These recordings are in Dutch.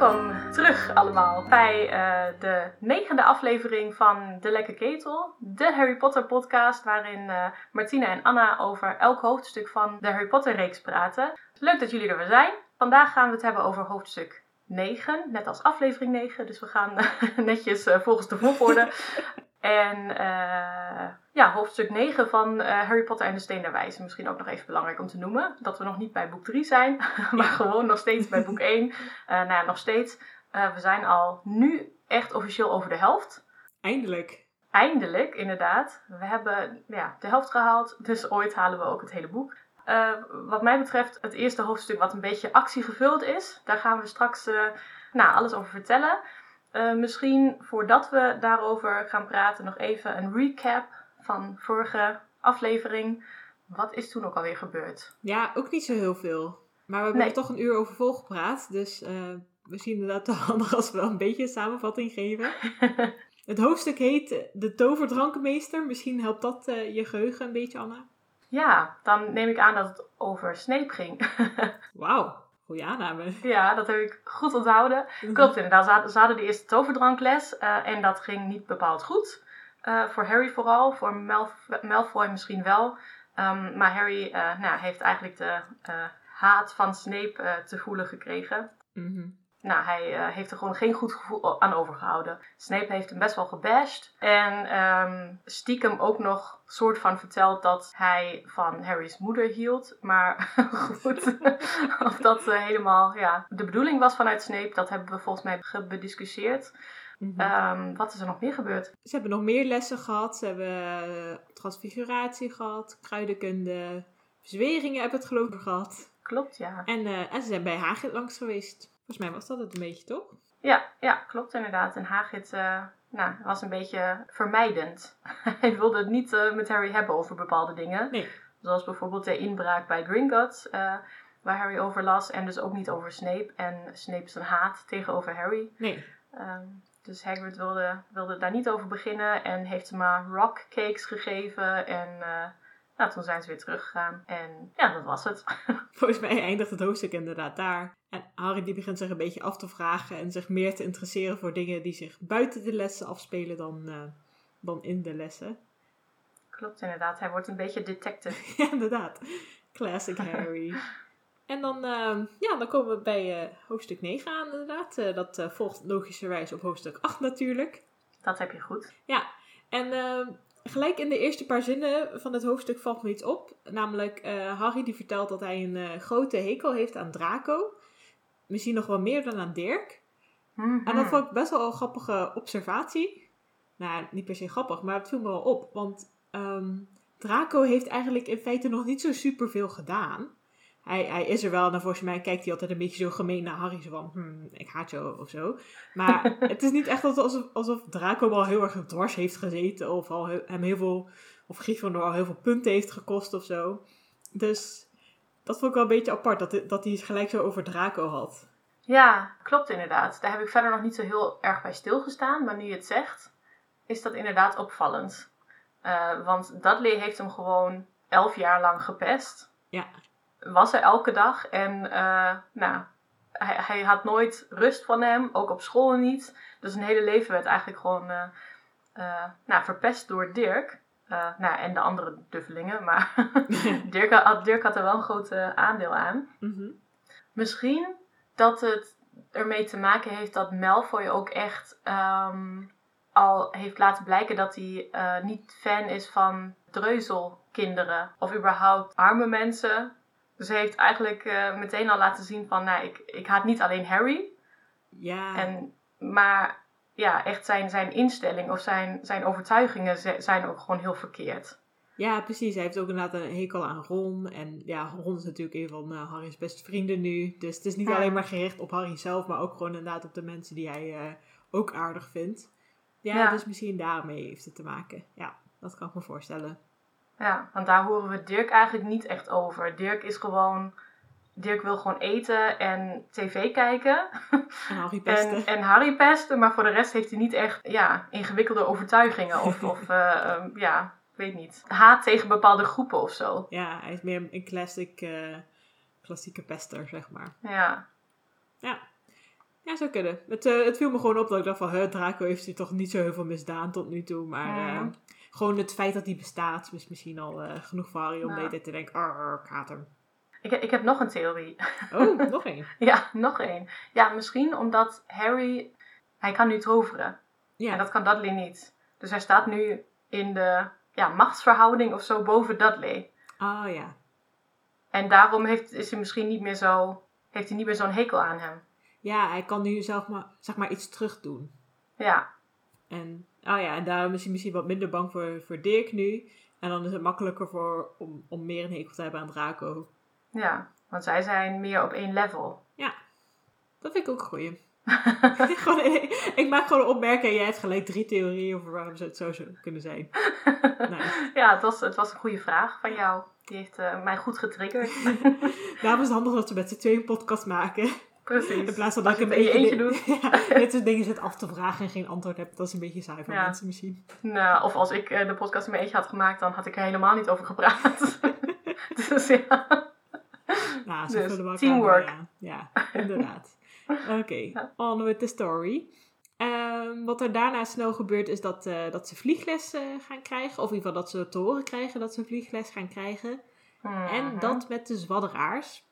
Welkom terug allemaal bij eh, de negende aflevering van De Lekke Ketel, de Harry Potter podcast waarin uh, Martina en Anna over elk hoofdstuk van de Harry Potter reeks praten. Leuk dat jullie er weer zijn. Vandaag gaan we het hebben over hoofdstuk 9, net als aflevering 9, dus we gaan netjes uh, volgens de volgorde. en ja, hoofdstuk 9 van Harry Potter en de Steen der Wijze. Misschien ook nog even belangrijk om te noemen. Dat we nog niet bij boek 3 zijn, maar gewoon nog steeds bij boek 1. Uh, nou ja, nog steeds. Uh, we zijn al nu echt officieel over de helft. Eindelijk. Eindelijk, inderdaad. We hebben ja, de helft gehaald, dus ooit halen we ook het hele boek. Wat mij betreft, het eerste hoofdstuk wat een beetje actiegevuld is. Daar gaan we straks nou, alles over vertellen. misschien voordat we daarover gaan praten, nog even een recap van vorige aflevering. Wat is toen ook alweer gebeurd? Ja, ook niet zo heel veel. Maar we hebben nee. er toch een uur over volgepraat. Dus uh, misschien inderdaad toch handig als we wel een beetje een samenvatting geven. het hoofdstuk heet De Toverdrankenmeester. Misschien helpt dat uh, je geheugen een beetje, Anna. Ja, dan neem ik aan dat het over Snape ging. Wauw, goede aanname. Ja, dat heb ik goed onthouden. Klopt inderdaad, ze hadden de eerste toverdrankles uh, en dat ging niet bepaald goed. Uh, voor Harry vooral, voor Malf Malfoy misschien wel. Um, maar Harry uh, nou, heeft eigenlijk de uh, haat van Snape te voelen gekregen. -hmm. Nou, hij heeft er gewoon geen goed gevoel aan overgehouden. Snape heeft hem best wel gebashed. En um, stiekem ook nog soort van verteld dat hij van Harry's moeder hield. Maar goed, of dat helemaal ja, de bedoeling was vanuit Snape, dat hebben we volgens mij bediscussieerd. Mm -hmm. um, wat is er nog meer gebeurd? Ze hebben nog meer lessen gehad. Ze hebben transfiguratie gehad, kruidenkunde, verzweringen hebben het geloof ik gehad. Klopt, ja. En, uh, en ze zijn bij Hagrid langs geweest. Volgens mij was dat het een beetje, toch? Ja, ja klopt inderdaad. En Hagrid uh, nou, was een beetje vermijdend. Hij wilde het niet uh, met Harry hebben over bepaalde dingen. Nee. Zoals bijvoorbeeld de inbraak bij Gringotts, waar Harry over las. En dus ook niet over Snape. En Snape zijn haat tegenover Harry. Nee. Um, dus Hagrid wilde, wilde daar niet over beginnen en heeft ze maar rock cakes gegeven. En nou, toen zijn ze weer teruggegaan. En ja, dat was het. Volgens mij eindigt het hoofdstuk inderdaad daar. En Harry die begint zich een beetje af te vragen en zich meer te interesseren voor dingen die zich buiten de lessen afspelen dan, uh, dan in de lessen. Klopt inderdaad, hij wordt een beetje detective. ja, inderdaad. Classic Harry. En dan, uh, ja, dan komen we bij uh, hoofdstuk 9 aan, inderdaad. Dat volgt logischerwijs op hoofdstuk 8 natuurlijk. Dat heb je goed. Ja, en gelijk in de eerste paar zinnen van het hoofdstuk valt me iets op. Namelijk, Harry die vertelt dat hij een grote hekel heeft aan Draco. Misschien nog wel meer dan aan Dirk. -hmm. En dat vond ik best wel een grappige observatie. Nou, niet per se grappig, maar het viel me wel op. Want um, Draco heeft eigenlijk in feite nog niet zo superveel gedaan hij, hij is er wel en volgens mij kijkt hij altijd een beetje zo gemeen naar Harry. Zo van, hmm, ik haat jou of zo. Maar het is niet echt alsof, alsof Draco al heel erg dwars heeft gezeten. Of al hem heel veel, of Gryffindor al heel veel punten heeft gekost of zo. Dus dat vond ik wel een beetje apart, dat, dat hij gelijk zo over Draco had. Ja, klopt inderdaad. Daar heb ik verder nog niet zo heel erg bij stilgestaan. Maar nu je het zegt, is dat inderdaad opvallend. Uh, want Dudley heeft hem gewoon elf jaar lang gepest. Ja was er elke dag. En uh, nou, hij, hij, had nooit rust van hem, ook op school niet. Dus zijn hele leven werd eigenlijk gewoon uh, uh, nou, verpest door Dirk. nou, en de andere duffelingen. Maar Dirk, had, Dirk had er wel een groot aandeel aan. Mm -hmm. Misschien dat het ermee te maken heeft dat Malfoy ook echt um, al heeft laten blijken dat hij niet fan is van dreuzelkinderen. Of überhaupt arme mensen dus hij heeft eigenlijk uh, meteen al laten zien van, nou, ik, ik haat niet alleen Harry. Ja. En, maar ja, echt zijn, zijn instelling of zijn, zijn overtuigingen zijn ook gewoon heel verkeerd. Ja, precies. Hij heeft ook inderdaad een hekel aan Ron. En ja, Ron is natuurlijk een van uh, Harry's beste vrienden nu. Dus het is niet ja. alleen maar gericht op Harry zelf, maar ook gewoon inderdaad op de mensen die hij uh, ook aardig vindt. Ja, ja, dus misschien daarmee heeft het te maken. Ja, dat kan ik me voorstellen. Ja, want daar horen we Dirk eigenlijk niet echt over. Dirk is gewoon. Dirk wil gewoon eten en tv kijken. En Harry pesten. en, en Harry pesten, maar voor de rest heeft hij niet echt ja, ingewikkelde overtuigingen. Of, of uh, um, ja, weet niet. Haat tegen bepaalde groepen of zo. Ja, hij is meer een classic, uh, klassieke pester, zeg maar. Ja. Ja. Ja, zou kunnen. Het, eh, het viel me gewoon op dat ik dacht van, Draco heeft hij toch niet zo heel veel misdaan tot nu toe. Maar Mhm. Gewoon het feit dat hij bestaat is misschien al eh, genoeg voor Harry om Ja. de hele tijd te denken, arr, hem. Ik, ik heb nog een theorie. Oh, nog één. ja, nog één. Ja, misschien omdat Harry... Hij kan nu toveren. Ja, En dat kan Dudley niet. Dus hij staat nu in de ja, machtsverhouding of zo boven Dudley. ah ja. En daarom heeft, is hij misschien niet meer zo... Heeft hij niet meer zo'n hekel aan hem. Ja, hij kan nu zelf maar, zeg maar iets terug doen. Ja, En, oh ja, en daarom is hij misschien wat minder bang voor, voor Dirk nu. En dan is het makkelijker voor, om, om meer een hekel te hebben aan Draco. ja. Want zij zijn meer op één level. Dat vind ik ook gewoon, ik, ik maak gewoon een opmerking en jij hebt gelijk drie theorieën over waarom ze het zo zou kunnen zijn. Nice. Ja, het was, het was een goede vraag van jou. Die heeft eh, mij goed getriggerd. Daarom is het handig dat we met z'n tweeën een podcast maken. In Precies. plaats van dat ik een in beetje eentje Ja, dit soort dingen zit af te vragen en geen antwoord heb. Dat is een beetje saai voor Ja. mensen misschien. Nou, of als ik eh, de podcast in mijn eentje had gemaakt, dan had ik er helemaal niet over gepraat. dus ja. Nou, zo Dus, we teamwork. aan. Ja, inderdaad. Oké, on with the story. Ehm, wat er daarna snel gebeurt is dat, eh, dat ze vliegles eh, gaan krijgen. Of in ieder geval dat ze te horen krijgen dat ze vliegles gaan krijgen. En Mhm. dat met de zwadderaars.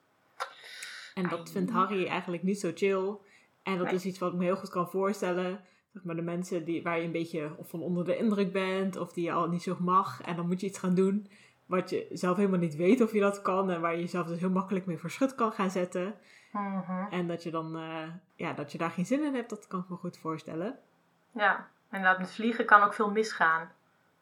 En dat vindt Harry eigenlijk niet zo chill. En dat is iets wat ik me heel goed kan voorstellen. Zeg maar de mensen die, waar je een beetje of van onder de indruk bent. Of die je al niet zo mag. En dan moet je iets gaan doen wat je zelf helemaal niet weet of je dat kan. En waar je jezelf dus heel makkelijk mee voor schut kan gaan zetten. Mhm. En dat je dan eh, ja, dat je daar geen zin in hebt, dat kan ik me goed voorstellen. Ja, inderdaad, met vliegen kan ook veel misgaan.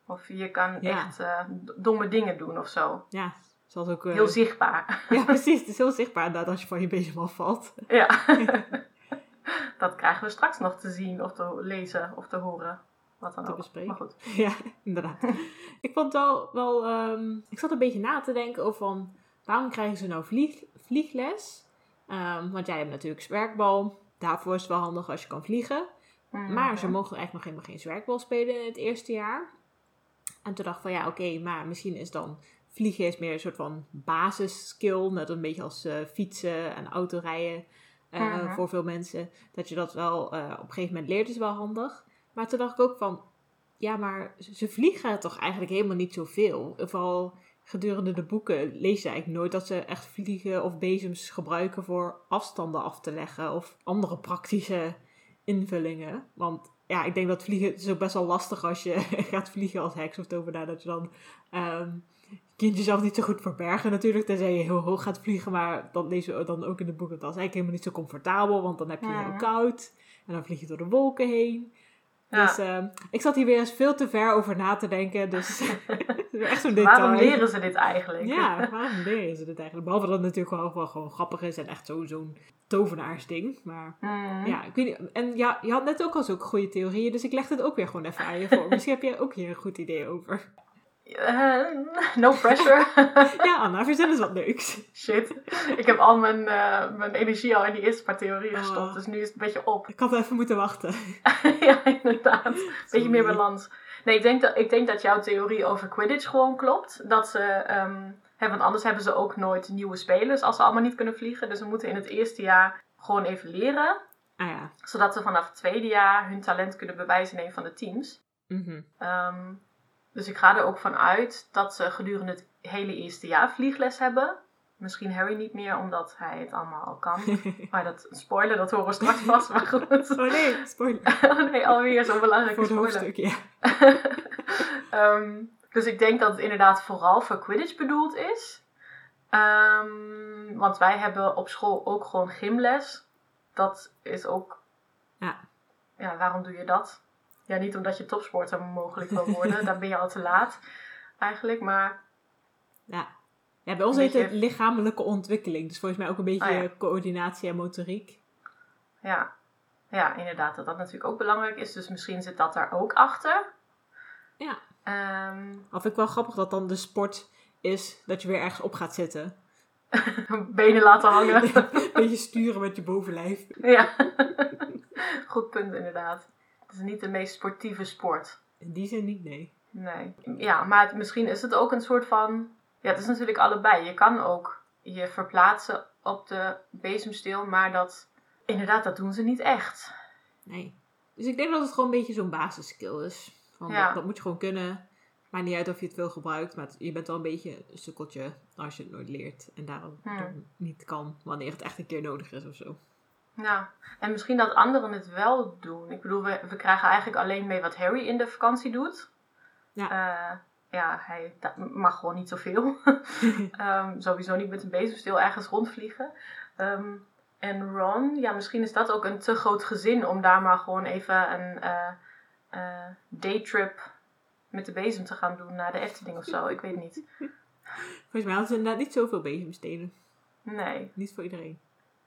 Of je kan Ja. echt eh, domme dingen doen of zo. Ja, ook... eh, Heel zichtbaar. ja, precies. Het is heel zichtbaar inderdaad als je van je bezem afvalt. ja. dat krijgen we straks nog te zien of te lezen of te horen. Wat dan Te ook. bespreken. Maar goed. Ja, inderdaad. ik vond wel, wel ehm, ik zat een beetje na te denken over van, waarom krijgen ze nou vlieg, vliegles? Ehm, want jij hebt natuurlijk zwerkbal. Daarvoor is het wel handig als je kan vliegen. Maar ze mogen eigenlijk nog helemaal geen zwerkbal spelen in het eerste jaar. En toen dacht ik van ja, oké, maar misschien is dan vliegen is meer een soort van basisskill. Net een beetje als eh, fietsen en autorijden eh, Mhm. voor veel mensen. Dat je dat wel eh, op een gegeven moment leert is wel handig. Maar toen dacht ik ook van, ja, maar ze vliegen toch eigenlijk helemaal niet zoveel. Vooral gedurende de boeken lees je eigenlijk nooit dat ze echt vliegen of bezems gebruiken voor afstanden af te leggen. Of andere praktische invullingen. Want ja, ik denk dat vliegen het is ook best wel lastig als je gaat vliegen als heks of tovenaar. Dat je dan ehm kunt jezelf niet zo goed verbergen natuurlijk. Tenzij je heel hoog gaat vliegen. Maar dat lezen we dan ook in de boeken. Dat is eigenlijk helemaal niet zo comfortabel. Want dan heb je heel koud. En dan vlieg je door de wolken heen. Ja. Dus ehm, ik zat hier weer eens veel te ver over na te denken. Dus echt zo'n detail. Waarom leren ze dit eigenlijk? Ja, waarom leren ze dit eigenlijk? Behalve dat het natuurlijk wel, wel gewoon grappig is en echt zo- zo'n tovenaarsding. Maar Mhm. ja, ik weet niet. En ja, je had net ook al zulke goede theorieën, dus ik leg het ook weer gewoon even aan je voor. Misschien heb jij ook hier een goed idee over. Eh, no pressure. Ja, Anna, verzin eens wat leuks. Shit. Ik heb al mijn, eh, mijn energie al in die eerste paar theorieën Oh. gestopt. Dus nu is het een beetje op. Ik had even moeten wachten. ja, inderdaad. Beetje meer balans. Nee, ik denk, dat, ik denk dat jouw theorie over Quidditch gewoon klopt. Dat ze, ehm, hè, want anders hebben ze ook nooit nieuwe spelers als ze allemaal niet kunnen vliegen. Dus we moeten in het eerste jaar gewoon even leren. Ah ja. Zodat ze vanaf het tweede jaar hun talent kunnen bewijzen in een van de teams. Mhm. Ehm, dus ik ga er ook van uit dat ze gedurende het hele eerste jaar vliegles hebben. Misschien Harry niet meer, omdat hij het allemaal al kan. Maar dat spoiler, dat horen we straks vast. Maar goed. Oh nee, spoiler. Oh nee, alweer zo'n belangrijke Voor het spoiler. hoofdstuk, ja. Ehm, dus ik denk dat het inderdaad vooral voor Quidditch bedoeld is. Ehm, want wij hebben op school ook gewoon gymles. Dat is ook... Ja. Ja, waarom doe je dat? Ja, niet omdat je topsporter mogelijk wil worden. Dan ben je al te laat eigenlijk. Maar Ja. Ja, bij ons heet het beetje- lichamelijke ontwikkeling. Dus volgens mij ook een beetje ja. coördinatie en motoriek. ja, ja, inderdaad dat dat natuurlijk ook belangrijk is. Dus misschien zit dat daar ook achter. Ja. Ehm, Of ik wel grappig dat dan de sport is dat je weer ergens op gaat zitten. benen laten hangen. Een beetje sturen met je bovenlijf. Ja, goed punt inderdaad. Is niet de meest sportieve sport. In die zin niet, nee. Nee. Ja, maar het- misschien is het ook een soort van... Ja, het is natuurlijk allebei. Je kan ook je verplaatsen op de bezemsteel, maar dat Inderdaad, dat doen ze niet echt. Nee. Dus ik denk dat het gewoon een beetje zo'n basisskill is. Van, Ja. dat, dat moet je gewoon kunnen. Maakt niet uit of je het veel gebruikt, maar het- je bent wel een beetje een sukkeltje als je het nooit leert. En daarom Hmm. niet kan wanneer het echt een keer nodig is of zo. Ja, en misschien dat anderen het wel doen. Ik bedoel, we, we krijgen eigenlijk alleen mee wat Harry in de vakantie doet. Ja. Eh, ja, hij mag gewoon niet zoveel. Ehm, sowieso niet met een bezemsteel ergens rondvliegen. Ehm, en Ron, ja, misschien is dat ook een te groot gezin om daar maar gewoon even een eh, eh, daytrip met de bezem te gaan doen naar de Efteling of zo. Ik weet niet. Volgens mij hadden ze inderdaad niet zoveel bezemstelen. Nee. Niet voor iedereen.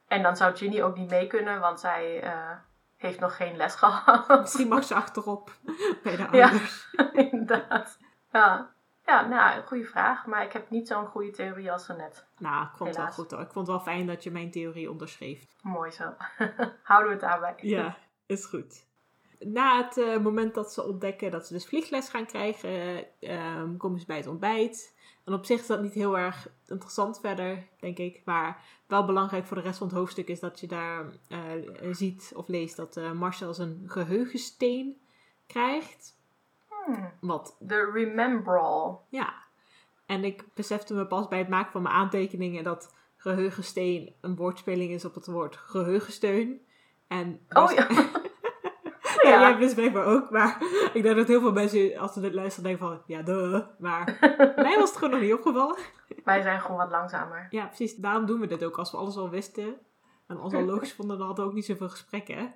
En dan zou Ginny ook niet mee kunnen, want zij eh, heeft nog geen les gehad. Misschien mag ze achterop bij de Ja. ouders. Inderdaad. Ja. Ja, nou, goede vraag. Maar ik heb niet zo'n goede theorie als ze net. Nou, ik vond het wel goed hoor. Ik vond het wel fijn dat je mijn theorie onderschreef. Mooi zo. Houden we het daarbij. Ja, is goed. Na het eh, moment dat ze ontdekken dat ze dus vliegles gaan krijgen, ehm, komen ze bij het ontbijt. En op zich is dat niet heel erg interessant verder, denk ik. Maar wel belangrijk voor de rest van het hoofdstuk is dat je daar eh, ziet of leest dat eh, Marcel zijn geheugensteen krijgt. Hmm. Wat, De Remembrall. ja. En ik besefte me pas bij het maken van mijn aantekeningen dat geheugensteen een woordspeling is op het woord geheugensteun. En Oh ja. Ja, jij dus blijkbaar ook. Maar ik denk dat heel veel mensen, als ze dit luisteren, denken van... Ja, duh. Maar mij was het gewoon nog niet opgevallen. Wij zijn gewoon wat langzamer. Ja, precies. Daarom doen we dit ook. Als we alles al wisten en alles al logisch vonden, dan hadden we ook niet zoveel gesprekken. Hè?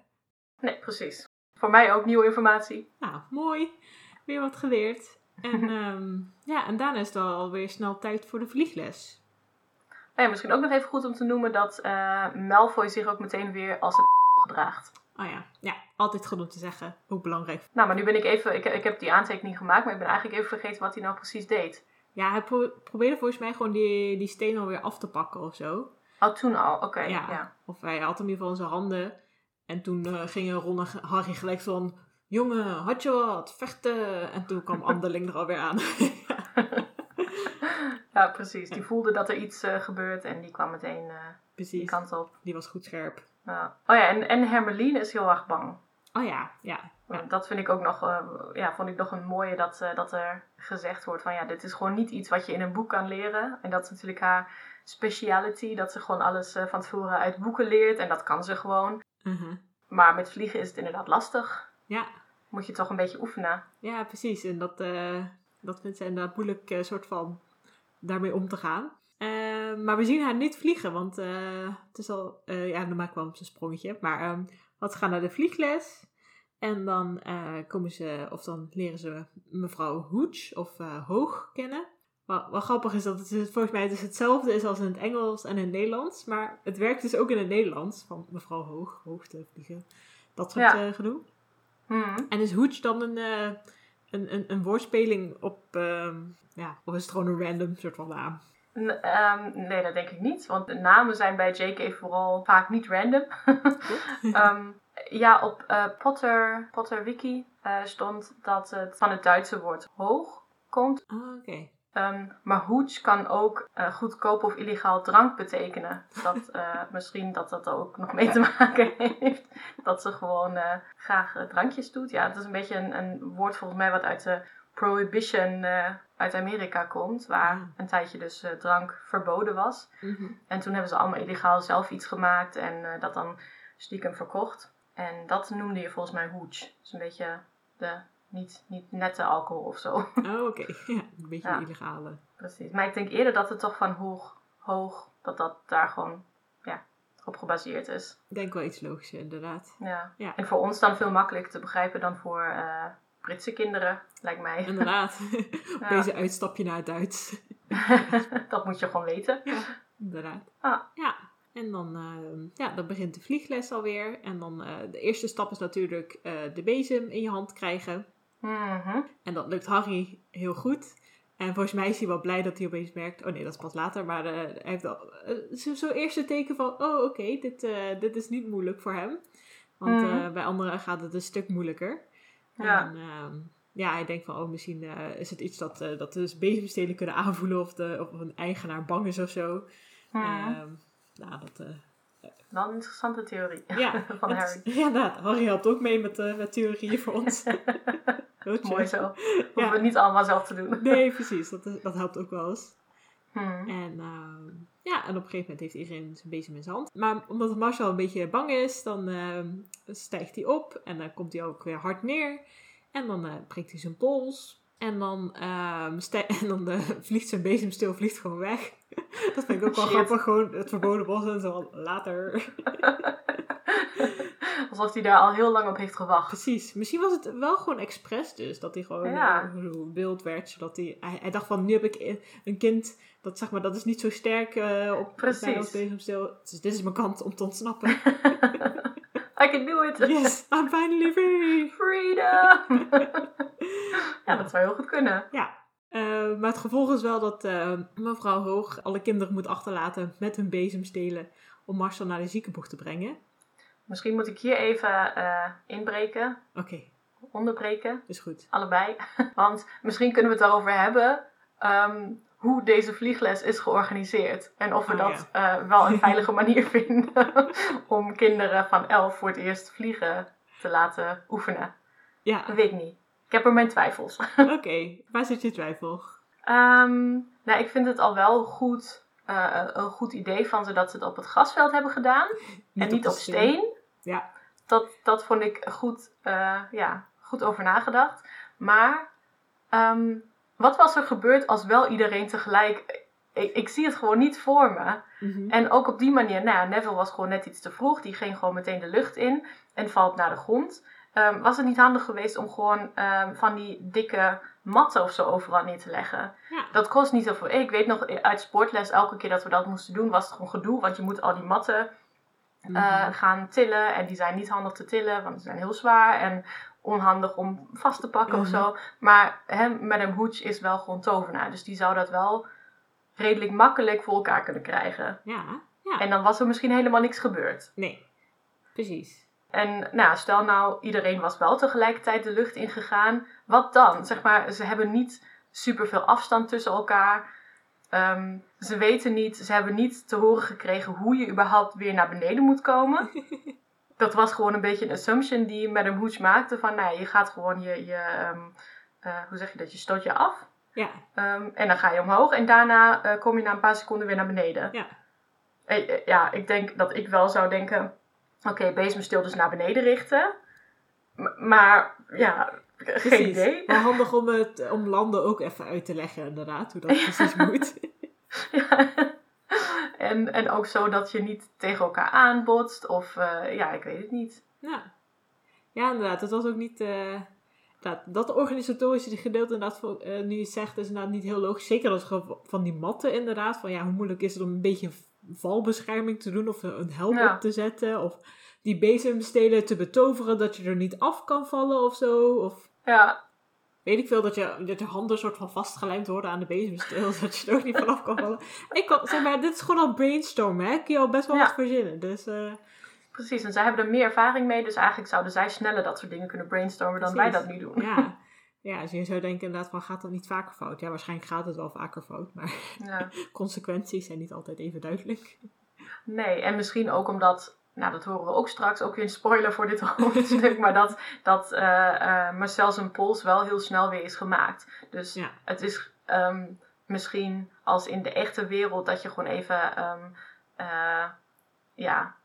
Nee, precies. Voor mij ook nieuwe informatie. Nou, mooi. Weer wat geleerd. En, ehm, ja, en daarna is het alweer snel tijd voor de vliegles. Nou ja, misschien ook nog even goed om te noemen dat eh, Malfoy zich ook meteen weer als een gedraagt. Oh ja, ja, altijd goed om te zeggen. Ook belangrijk. Nou, maar nu ben ik even... Ik, ik heb die aantekening gemaakt, maar ik ben eigenlijk even vergeten wat hij nou precies deed. Ja, hij pro- probeerde volgens mij gewoon die, die steen alweer af te pakken of zo. Oh, toen al. Oké, Ja. ja. Of hij had hem in ieder geval in zijn handen. En toen eh, gingen Ron en Harry gelijk van... Jongen, had je wat? Vechten! En toen kwam Anderling er alweer aan. Ja, precies. Die voelde dat er iets eh, gebeurt en die kwam meteen eh, die kant op. die was goed scherp. Ja. Oh ja, en, en Hermeline is heel erg bang. Oh ja, ja. Ja. Dat vind ik ook nog, eh, ja, vond ik nog een mooie dat, eh, dat er gezegd wordt van ja, dit is gewoon niet iets wat je in een boek kan leren. En dat is natuurlijk haar speciality, dat ze gewoon alles eh, van tevoren uit boeken leert en dat kan ze gewoon. Mhm. Maar met vliegen is het inderdaad lastig. Ja. Moet je toch een beetje oefenen. Ja, precies. En dat, dat vindt ze inderdaad moeilijk soort van daarmee om te gaan. Eh, maar we zien haar niet vliegen, want eh, het is al... eh, ja, dan maak ik wel een sprongetje. Maar ehm wat ze gaan naar de vliegles. En dan eh, komen ze, of dan leren ze mevrouw Hooch of Hoog kennen. Wat, wat grappig is dat het volgens mij dus hetzelfde is als in het Engels en in het Nederlands. Maar het werkt dus ook in het Nederlands. Van mevrouw Hoog, hoogte vliegen. Dat soort Ja. gedoe. Hmm. En is Hooch dan een, een, een, een woordspeling op, ehm, ja, of is het gewoon een random soort van naam? Ehm, nee, dat denk ik niet. Want de namen zijn bij JK vooral vaak niet random. Ehm, ja, op eh, Potter, Potter Wiki eh, stond dat het van het Duitse woord hoog komt. Ah, oké. Ehm, maar hooch kan ook eh, goedkoop of illegaal drank betekenen. Dat, misschien dat dat er ook nog mee te maken heeft. Dat ze gewoon graag drankjes doet. Ja, het is een beetje een, een woord volgens mij wat uit de prohibition eh, uit Amerika komt. Waar Ah. een tijdje dus eh, drank verboden was. Mhm. En toen hebben ze allemaal illegaal zelf iets gemaakt en eh, dat dan stiekem verkocht. En dat noemde je volgens mij hooch. Dus een beetje de niet, niet nette alcohol of zo. Oh, oké. Ja, een beetje Ja. illegale. Precies. Maar ik denk eerder dat het toch van hoog, hoog, dat dat daar gewoon ja, op gebaseerd is. Ik denk wel iets logischer, inderdaad. Ja. Ja. En voor ons dan veel makkelijker te begrijpen dan voor Britse kinderen, lijkt mij. Inderdaad. Ja. Deze uitstapje naar het Duits. dat moet je gewoon weten. Inderdaad. Ah. Ja. En dan, ehm, ja, dan begint de vliegles alweer. En dan, eh, de eerste stap is natuurlijk eh, de bezem in je hand krijgen. Mhm. En dat lukt Harry heel goed. En volgens mij is hij wel blij dat hij opeens merkt... Oh nee, dat is pas later. Maar eh, hij heeft al eh, zo- zo'n eerste teken van... Oh, oké, dit, eh, dit is niet moeilijk voor hem. Want Mhm. eh, bij anderen gaat het een stuk moeilijker. Ja. En ehm, ja, hij denkt van... Oh, misschien eh, is het iets dat, eh dat dus bezemstelen kunnen aanvoelen... Of, de, of een eigenaar bang is of zo. Mhm. Ehm, nou, dat, eh, wel een interessante theorie Ja, van Harry. Ja, nou, Harry helpt ook mee met, eh, met theorieën voor ons. Mooi ja. zo. Hoeven Ja. we niet allemaal zelf te doen. Nee, precies. Dat, dat helpt ook wel eens. Hmm. En ehm, ja, en op een gegeven moment heeft iedereen zijn bezem in zijn hand. Maar omdat Marshall een beetje bang is, dan ehm, stijgt hij op. En dan komt hij ook weer hard neer. En dan eh, breekt hij zijn pols. En dan, ehm, en dan eh, vliegt zijn bezemsteel vliegt gewoon weg. Dat vind ik ook wel Shit. grappig. Gewoon het verboden bos en zo later. Alsof hij daar al heel lang op heeft gewacht. Precies. Misschien was het wel gewoon expres dus. Dat hij gewoon Ja. eh, wild werd. Zodat hij, hij... Hij dacht van, nu heb ik een kind... Dat, zeg maar, dat is niet zo sterk eh, op Precies. mij als. Dus dit is mijn kant om te ontsnappen. I can do it! Yes, I'm finally free! Freedom! ja, dat zou heel goed kunnen. Ja. Eh, maar het gevolg is wel dat eh, mevrouw Hoog alle kinderen moet achterlaten met hun bezemstelen om Marcel naar de ziekenboeg te brengen. Misschien moet ik hier even eh, inbreken, Oké, onderbreken, is goed. allebei. Want misschien kunnen we het daarover hebben ehm, hoe deze vliegles is georganiseerd. En of we Oh, dat eh, wel een veilige manier vinden om kinderen van elf voor het eerst vliegen te laten oefenen. Ja, Dat weet ik niet. Ik heb er mijn twijfels. oké. Waar zit je twijfel? Ehm, nou, ik vind het al wel goed, eh, een goed idee van ze dat ze het op het grasveld hebben gedaan. en niet op steen. Ja. Dat, dat vond ik goed, eh, ja, goed over nagedacht. Maar ehm, wat was er gebeurd als wel iedereen tegelijk... Ik, ik zie het gewoon niet voor me. Mhm. En ook op die manier, nou ja, Neville was gewoon net iets te vroeg. Die ging gewoon meteen de lucht in en valt naar de grond. Ehm, was het niet handig geweest om gewoon ehm, van die dikke matten of zo overal neer te leggen? Ja. Dat kost niet zoveel. Ik weet nog uit sportles, elke keer dat we dat moesten doen, was het gewoon gedoe. Want je moet al die matten eh, Mhm. gaan tillen. En die zijn niet handig te tillen, want ze zijn heel zwaar. En onhandig om vast te pakken of Mhm. zo. Maar hè, Madame Hooch is wel gewoon tovenaar. Dus die zou dat wel redelijk makkelijk voor elkaar kunnen krijgen. Ja, ja. En dan was er misschien helemaal niks gebeurd. Nee, precies. En nou, stel nou, iedereen was wel tegelijkertijd de lucht ingegaan. Wat dan? Zeg maar, ze hebben niet superveel afstand tussen elkaar. Ehm, ze weten niet, ze hebben niet te horen gekregen hoe je überhaupt weer naar beneden moet komen. Dat was gewoon een beetje een assumption die Madame Hooch maakte. Van, nou, je gaat gewoon je, je ehm, eh, hoe zeg je dat, je stoot je af. Ja, Ehm, en dan ga je omhoog en daarna eh, kom je na een paar seconden weer naar beneden. Ja. Eh, ja, ik denk dat ik wel zou denken, oké, bezemstil dus naar beneden richten. M- maar ja, geen idee. Maar handig om, het, om landen ook even uit te leggen, inderdaad, hoe dat precies moet. Ja. en, en ook zo dat je niet tegen elkaar aanbotst of eh, ja, ik weet het niet. Ja. ja, inderdaad. Het was ook niet... eh, dat, dat organisatorische gedeelte inderdaad, voor, eh, nu je zegt, is inderdaad niet heel logisch. Zeker als van die matten inderdaad. Van ja, hoe moeilijk is het om een beetje valbescherming te doen of een helm Ja. op te zetten. Of die bezemstelen te betoveren dat je er niet af kan vallen of zo. Of Ja, weet ik veel, dat je, dat je handen soort van vastgelijmd worden aan de bezemsteel. zodat je er ook niet vanaf kan vallen. Ik kan, zeg maar, dit is gewoon al brainstormen, hè. Kun je al best wel Ja. wat verzinnen. Dus... eh, precies. En zij hebben er meer ervaring mee, dus eigenlijk zouden zij sneller dat soort dingen kunnen brainstormen dan wij dat nu doen. Ja. ja, dus je zou denken inderdaad van gaat dat niet vaker fout? Ja, waarschijnlijk gaat het wel vaker fout, maar Ja. consequenties zijn niet altijd even duidelijk. Nee, en misschien ook omdat, nou dat horen we ook straks, ook weer een spoiler voor dit hoofdstuk, maar dat, dat eh eh Marcel zijn pols wel heel snel weer is gemaakt. Dus Ja. het is ehm, misschien als in de echte wereld dat je gewoon even, ehm, eh, ja,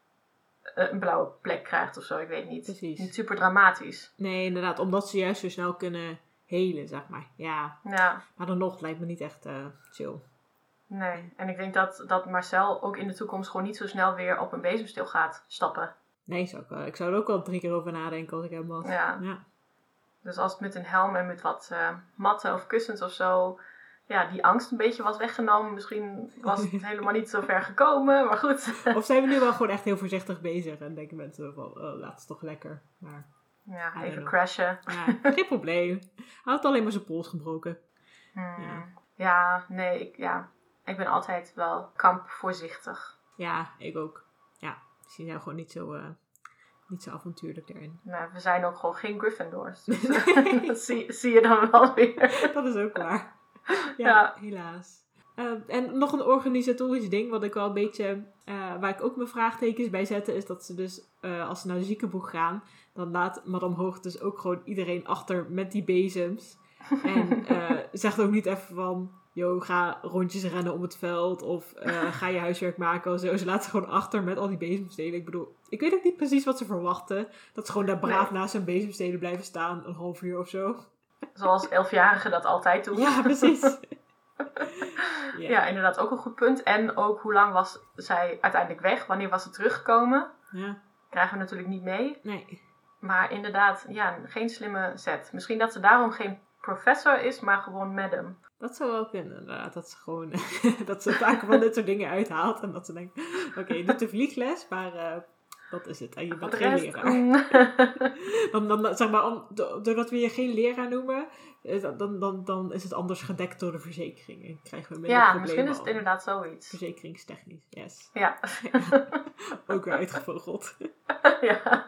een blauwe plek krijgt of zo, ik weet niet. Precies. Niet super dramatisch. Nee, inderdaad, omdat ze juist zo snel kunnen helen, zeg maar. Ja, Ja, maar dan nog lijkt me niet echt chill. Nee. En ik denk dat, dat Marcel ook in de toekomst gewoon niet zo snel weer op een bezemsteel gaat stappen. Nee, zou ik, wel- ik zou er ook wel drie keer over nadenken als ik hem was. Ja. ja. Dus als het met een helm en met wat eh, matten of kussens of zo, ja, die angst een beetje was weggenomen. Misschien was het helemaal niet zo ver gekomen, maar goed. Of zijn we nu wel gewoon echt heel voorzichtig bezig en denken mensen van, oh, laat het toch lekker. Maar Ja, even crashen. ja, geen probleem. Hij had alleen maar zijn pols gebroken. Hmm. Ja. Ja. nee, ik, ja, ik ben altijd wel kampvoorzichtig. Ja, ik ook. Ja, misschien zijn we gewoon niet zo, eh, niet zo avontuurlijk daarin. Maar we zijn ook gewoon geen Gryffindors. Dus dat zie, zie je dan wel weer. Dat is ook waar. Ja, Ja. helaas. Eh, en nog een organisatorisch ding, wat ik wel een beetje, eh, waar ik ook mijn vraagtekens bij zette, is dat ze dus, eh, als ze naar de ziekenboeg gaan, dan laat Madame Hoog dus ook gewoon iedereen achter met die bezems. En zegt ook niet even van, yo, ga rondjes rennen om het veld, of eh, ga je huiswerk maken of zo. Ze laat ze gewoon achter met al die bezemstelen. Ik bedoel, ik weet ook niet precies wat ze verwachten. Dat ze gewoon daar braaf naast hun bezemstelen blijven staan, een half uur of zo. Zoals elfjarigen dat altijd doen. Ja, precies. Ja. inderdaad, ook een goed punt. En ook hoe lang was zij uiteindelijk weg? Wanneer was ze teruggekomen? Ja, Krijgen we natuurlijk niet mee. nee. Maar inderdaad, ja, geen slimme set. Misschien dat ze daarom geen professor is, maar gewoon madam. Dat zou wel kunnen, inderdaad. Dat ze gewoon, dat ze vaak van dit soort dingen uithaalt. En dat ze denkt, oké, je doet de vliegles, maar eh, dat is het. En je bent geen leraar. Dan, dan, zeg maar, om, do- doordat we je geen leraar noemen, eh, dan, dan, dan is het anders gedekt door de verzekering. En krijgen we minder ja, problemen. misschien is het inderdaad zoiets. Verzekeringstechnisch, yes. Ja. Ook weer uitgevogeld. ja.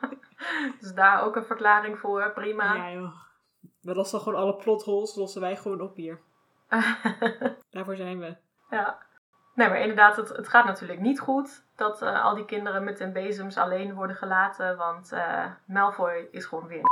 Dus daar ook een verklaring voor, prima. Ja, joh. We lossen gewoon alle plotholes, lossen wij gewoon op hier. Daarvoor zijn we. Ja. Nee, maar inderdaad, het, het gaat natuurlijk niet goed dat eh, al die kinderen met hun bezems alleen worden gelaten. Want eh, Malfoy is gewoon weer een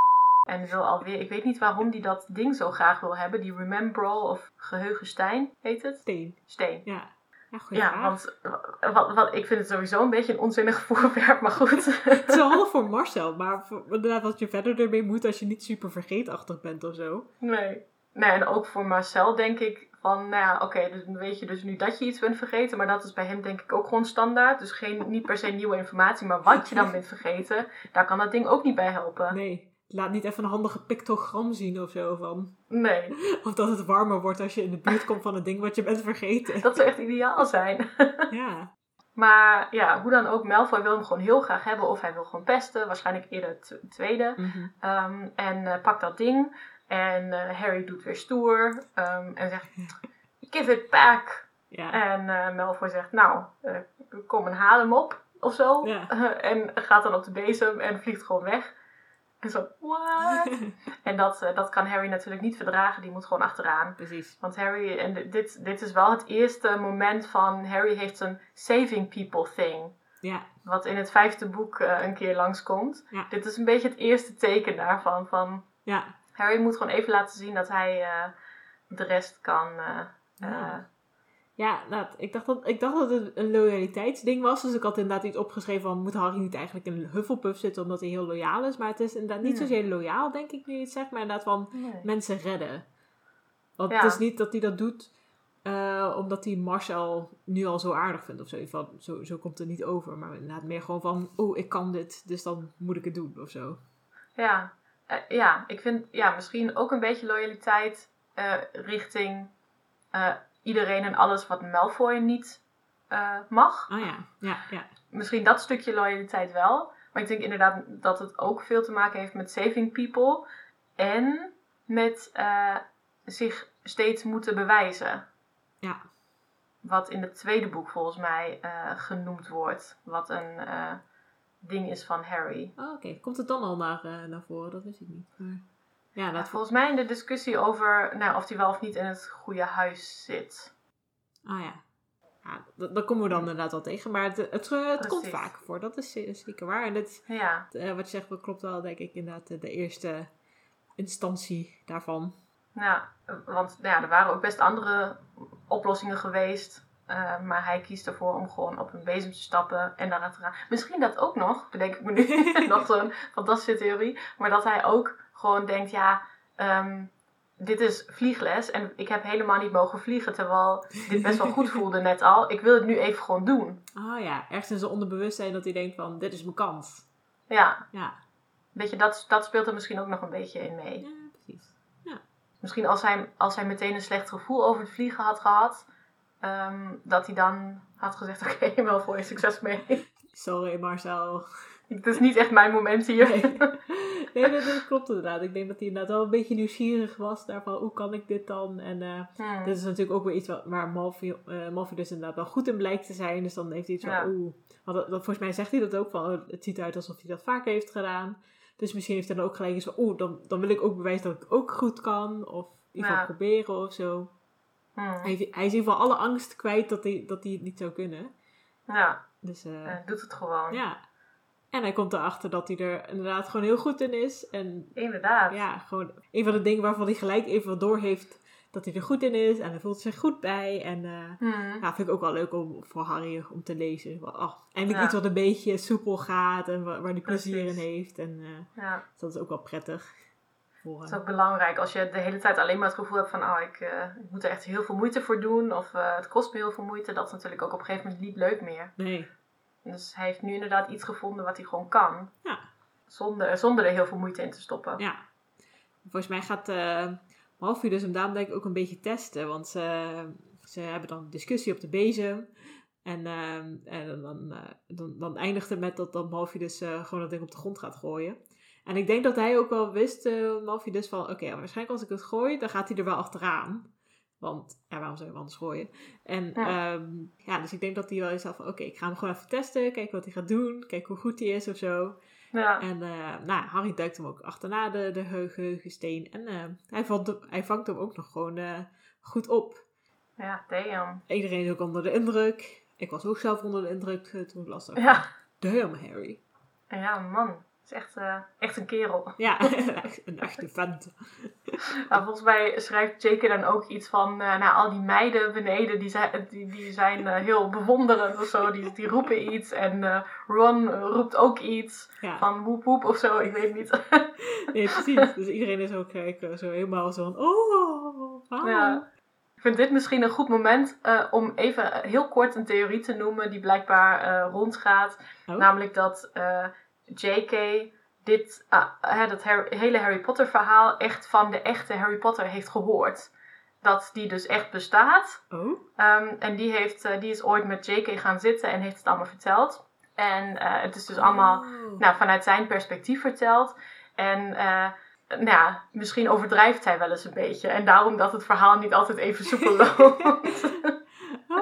En wil alweer, ik weet niet waarom die dat ding zo graag wil hebben. Die Remembrall of Geheugenstein heet het? Steen. Steen. Ja. Ja, Ja, want eh, wat, wat, ik vind het sowieso een beetje een onzinnig voorwerp, maar goed. Het is wel handig voor Marcel, maar inderdaad wat je verder ermee moet als je niet super vergeetachtig bent of zo. Nee. Nee, en ook voor Marcel denk ik van, nou ja, oké, dus dan weet je dus nu dat je iets bent vergeten, maar dat is bij hem denk ik ook gewoon standaard. Dus geen, niet per se nieuwe informatie, maar wat je dan bent vergeten, daar kan dat ding ook niet bij helpen. Nee, laat niet even een handige pictogram zien of zo van. Nee, Of dat het warmer wordt als je in de buurt komt van het ding wat je bent vergeten. dat zou echt ideaal zijn. Ja. Maar ja, hoe dan ook, Malfoy wil hem gewoon heel graag hebben of hij wil gewoon pesten, waarschijnlijk eerder het tweede. Mhm. Ehm, en eh, pakt dat ding en eh, Harry doet weer stoer ehm, en zegt, give it back. Ja. En eh Malfoy zegt, nou, eh, kom en haal hem op, of zo. Ja. en gaat dan op de bezem en vliegt gewoon weg. En zo, what? en dat, dat kan Harry natuurlijk niet verdragen, die moet gewoon achteraan. Precies. Want Harry, en di- dit, dit is wel het eerste moment van Harry heeft een saving people thing. Ja. Wat in het vijfde boek een keer langskomt. Ja. Dit is een beetje het eerste teken daarvan. Van Ja. Harry moet gewoon even laten zien dat hij eh, de rest kan. eh, Ja. eh, Ja, nou, ik, dacht dat, ik dacht dat het een loyaliteitsding was. Dus ik had inderdaad iets opgeschreven van... Moet Harry niet eigenlijk in een Hufflepuff zitten omdat hij heel loyaal is? Maar het is inderdaad niet zozeer loyaal, denk ik nu je het zegt. Maar inderdaad van nee. mensen redden. Want Ja. het is niet dat hij dat doet... omdat hij Marcel nu al zo aardig vindt of zo. Van, zo. Zo komt het niet over. Maar inderdaad meer gewoon van... Oh, ik kan dit, dus dan moet ik het doen of zo. Ja. Eh, ja, ik vind ja, misschien ook een beetje loyaliteit eh, richting eh, iedereen en alles wat Malfoy niet mag. Ah ja, ja, ja. Misschien dat stukje loyaliteit wel. Maar ik denk inderdaad dat het ook veel te maken heeft met saving people. En met zich steeds moeten bewijzen. Ja. Wat in het tweede boek volgens mij genoemd wordt. Wat een ding is van Harry. Oh, Oké, komt het dan al naar, eh, naar voren? Dat wist ik niet. Maar... Ja, Ja, dat... volgens mij in de discussie over nou, of hij wel of niet in het goede huis zit. Ah ja. ja dat, dat komen we dan inderdaad wel tegen. Maar het, het, het komt vaak voor. Dat is ze- zeker waar. En dit, Ja, eh, wat je zegt, dat klopt wel, denk ik, inderdaad de, eerste instantie daarvan. nou, want nou ja, er waren ook best andere oplossingen geweest. Eh, maar hij kiest ervoor om gewoon op een bezem te stappen en daar te gaan. Misschien dat ook nog, bedenk ik me nu, nog zo'n fantastische theorie. Maar dat hij ook gewoon denkt, ja, ehm, dit is vliegles en ik heb helemaal niet mogen vliegen. Terwijl dit best wel goed voelde net al. Ik wil het nu even gewoon doen. Ah ja, ergens in zijn onderbewustzijn dat hij denkt van, dit is mijn kans. Ja, Ja, weet je, dat, dat speelt er misschien ook nog een beetje in mee. ja precies. Misschien als hij, als hij meteen een slecht gevoel over het vliegen had gehad, ehm, dat hij dan had gezegd: Oké, wel voor je succes mee. Sorry Marcel. Het is niet echt mijn moment hier. Nee. nee, dat, dat klopt inderdaad. Ik denk dat hij inderdaad wel een beetje nieuwsgierig was daarvan, hoe kan ik dit dan? En Hmm. Dit is natuurlijk ook weer iets wat, waar eh, Malfoy dus inderdaad wel goed in blijkt te zijn. Dus dan heeft hij iets van, oeh. Dat, dat- volgens mij zegt hij dat ook van, oh, het ziet eruit alsof hij dat vaker heeft gedaan. Dus misschien heeft hij dan ook gelijk eens van, oeh, dan, dan wil ik ook bewijzen dat ik ook goed kan. Of in ieder geval Ja. proberen of zo. Hmm. Hij, hij is in ieder geval alle angst kwijt dat hij, dat hij het niet zou kunnen. Ja, Dus eh, hij doet het gewoon. ja. En hij komt erachter dat hij er inderdaad gewoon heel goed in is. En Inderdaad. ja, gewoon een van de dingen waarvan hij gelijk even wat door heeft dat hij er goed in is. En hij voelt zich goed bij. En Hmm. ja, vind ik ook wel leuk om, voor Harry om te lezen. Oh, eindelijk Ja. iets wat een beetje soepel gaat en waar, waar hij plezier in Precies. heeft. En eh, ja. dus dat is ook wel prettig. Voor, Het is ook belangrijk als je de hele tijd alleen maar het gevoel hebt van, oh, ik, eh, ik moet er echt heel veel moeite voor doen. Of eh, het kost me heel veel moeite. Dat is natuurlijk ook op een gegeven moment niet leuk meer. nee. Dus hij heeft nu inderdaad iets gevonden wat hij gewoon kan. Ja. Zonder, zonder er heel veel moeite in te stoppen. Ja. Volgens mij gaat uh, Malfoy dus hem daarom denk ik ook een beetje testen. Want ze, ze hebben dan discussie op de bezem. En, uh, en dan, uh, dan, dan eindigt het met dat, dat Malfoy dus uh, gewoon dat ding op de grond gaat gooien. En ik denk dat hij ook wel wist, uh, dus van... Oké, okay, waarschijnlijk als ik het gooi, dan gaat hij er wel achteraan. Want, ja, waarom zou je hem anders gooien? En ja, um, ja dus ik denk dat hij wel eens van... Oké, okay, ik ga hem gewoon even testen. Kijken wat hij gaat doen. Kijken hoe goed hij is of zo. Ja. En uh, nou, Harry duikt hem ook achterna de, de geheugensteen. En uh, hij, valt, hij vangt hem ook nog gewoon uh, goed op. Ja, damn. Iedereen is ook onder de indruk. Ik was ook zelf onder de indruk toen ik las dat. Ja. Damn, Harry. Ja, man. Is echt, echt een kerel. Ja, een echte vent. Nou, volgens mij schrijft J.K. dan ook iets van, nou, al die meiden beneden, die zijn, die, die zijn uh, heel bewonderend of zo. Die, die roepen iets. En uh, Ron roept ook iets ja. van woep woep of zo, ik weet niet. nee, precies. Dus iedereen is ook kijken, zo helemaal zo van, oh, wow. Ja. Ik vind dit misschien een goed moment uh, om even heel kort een theorie te noemen die blijkbaar rondgaat. Oh. Namelijk dat J.K. dit uh, dat hele Harry Potter verhaal echt van de echte Harry Potter heeft gehoord. Dat die dus echt bestaat. Oh. Um, en die, heeft, uh, die is ooit met J.K. gaan zitten en heeft het allemaal verteld. En uh, het is dus allemaal oh. nou, vanuit zijn perspectief verteld. En nou ja, misschien overdrijft hij wel eens een beetje. En daarom dat het verhaal niet altijd even soepel loopt.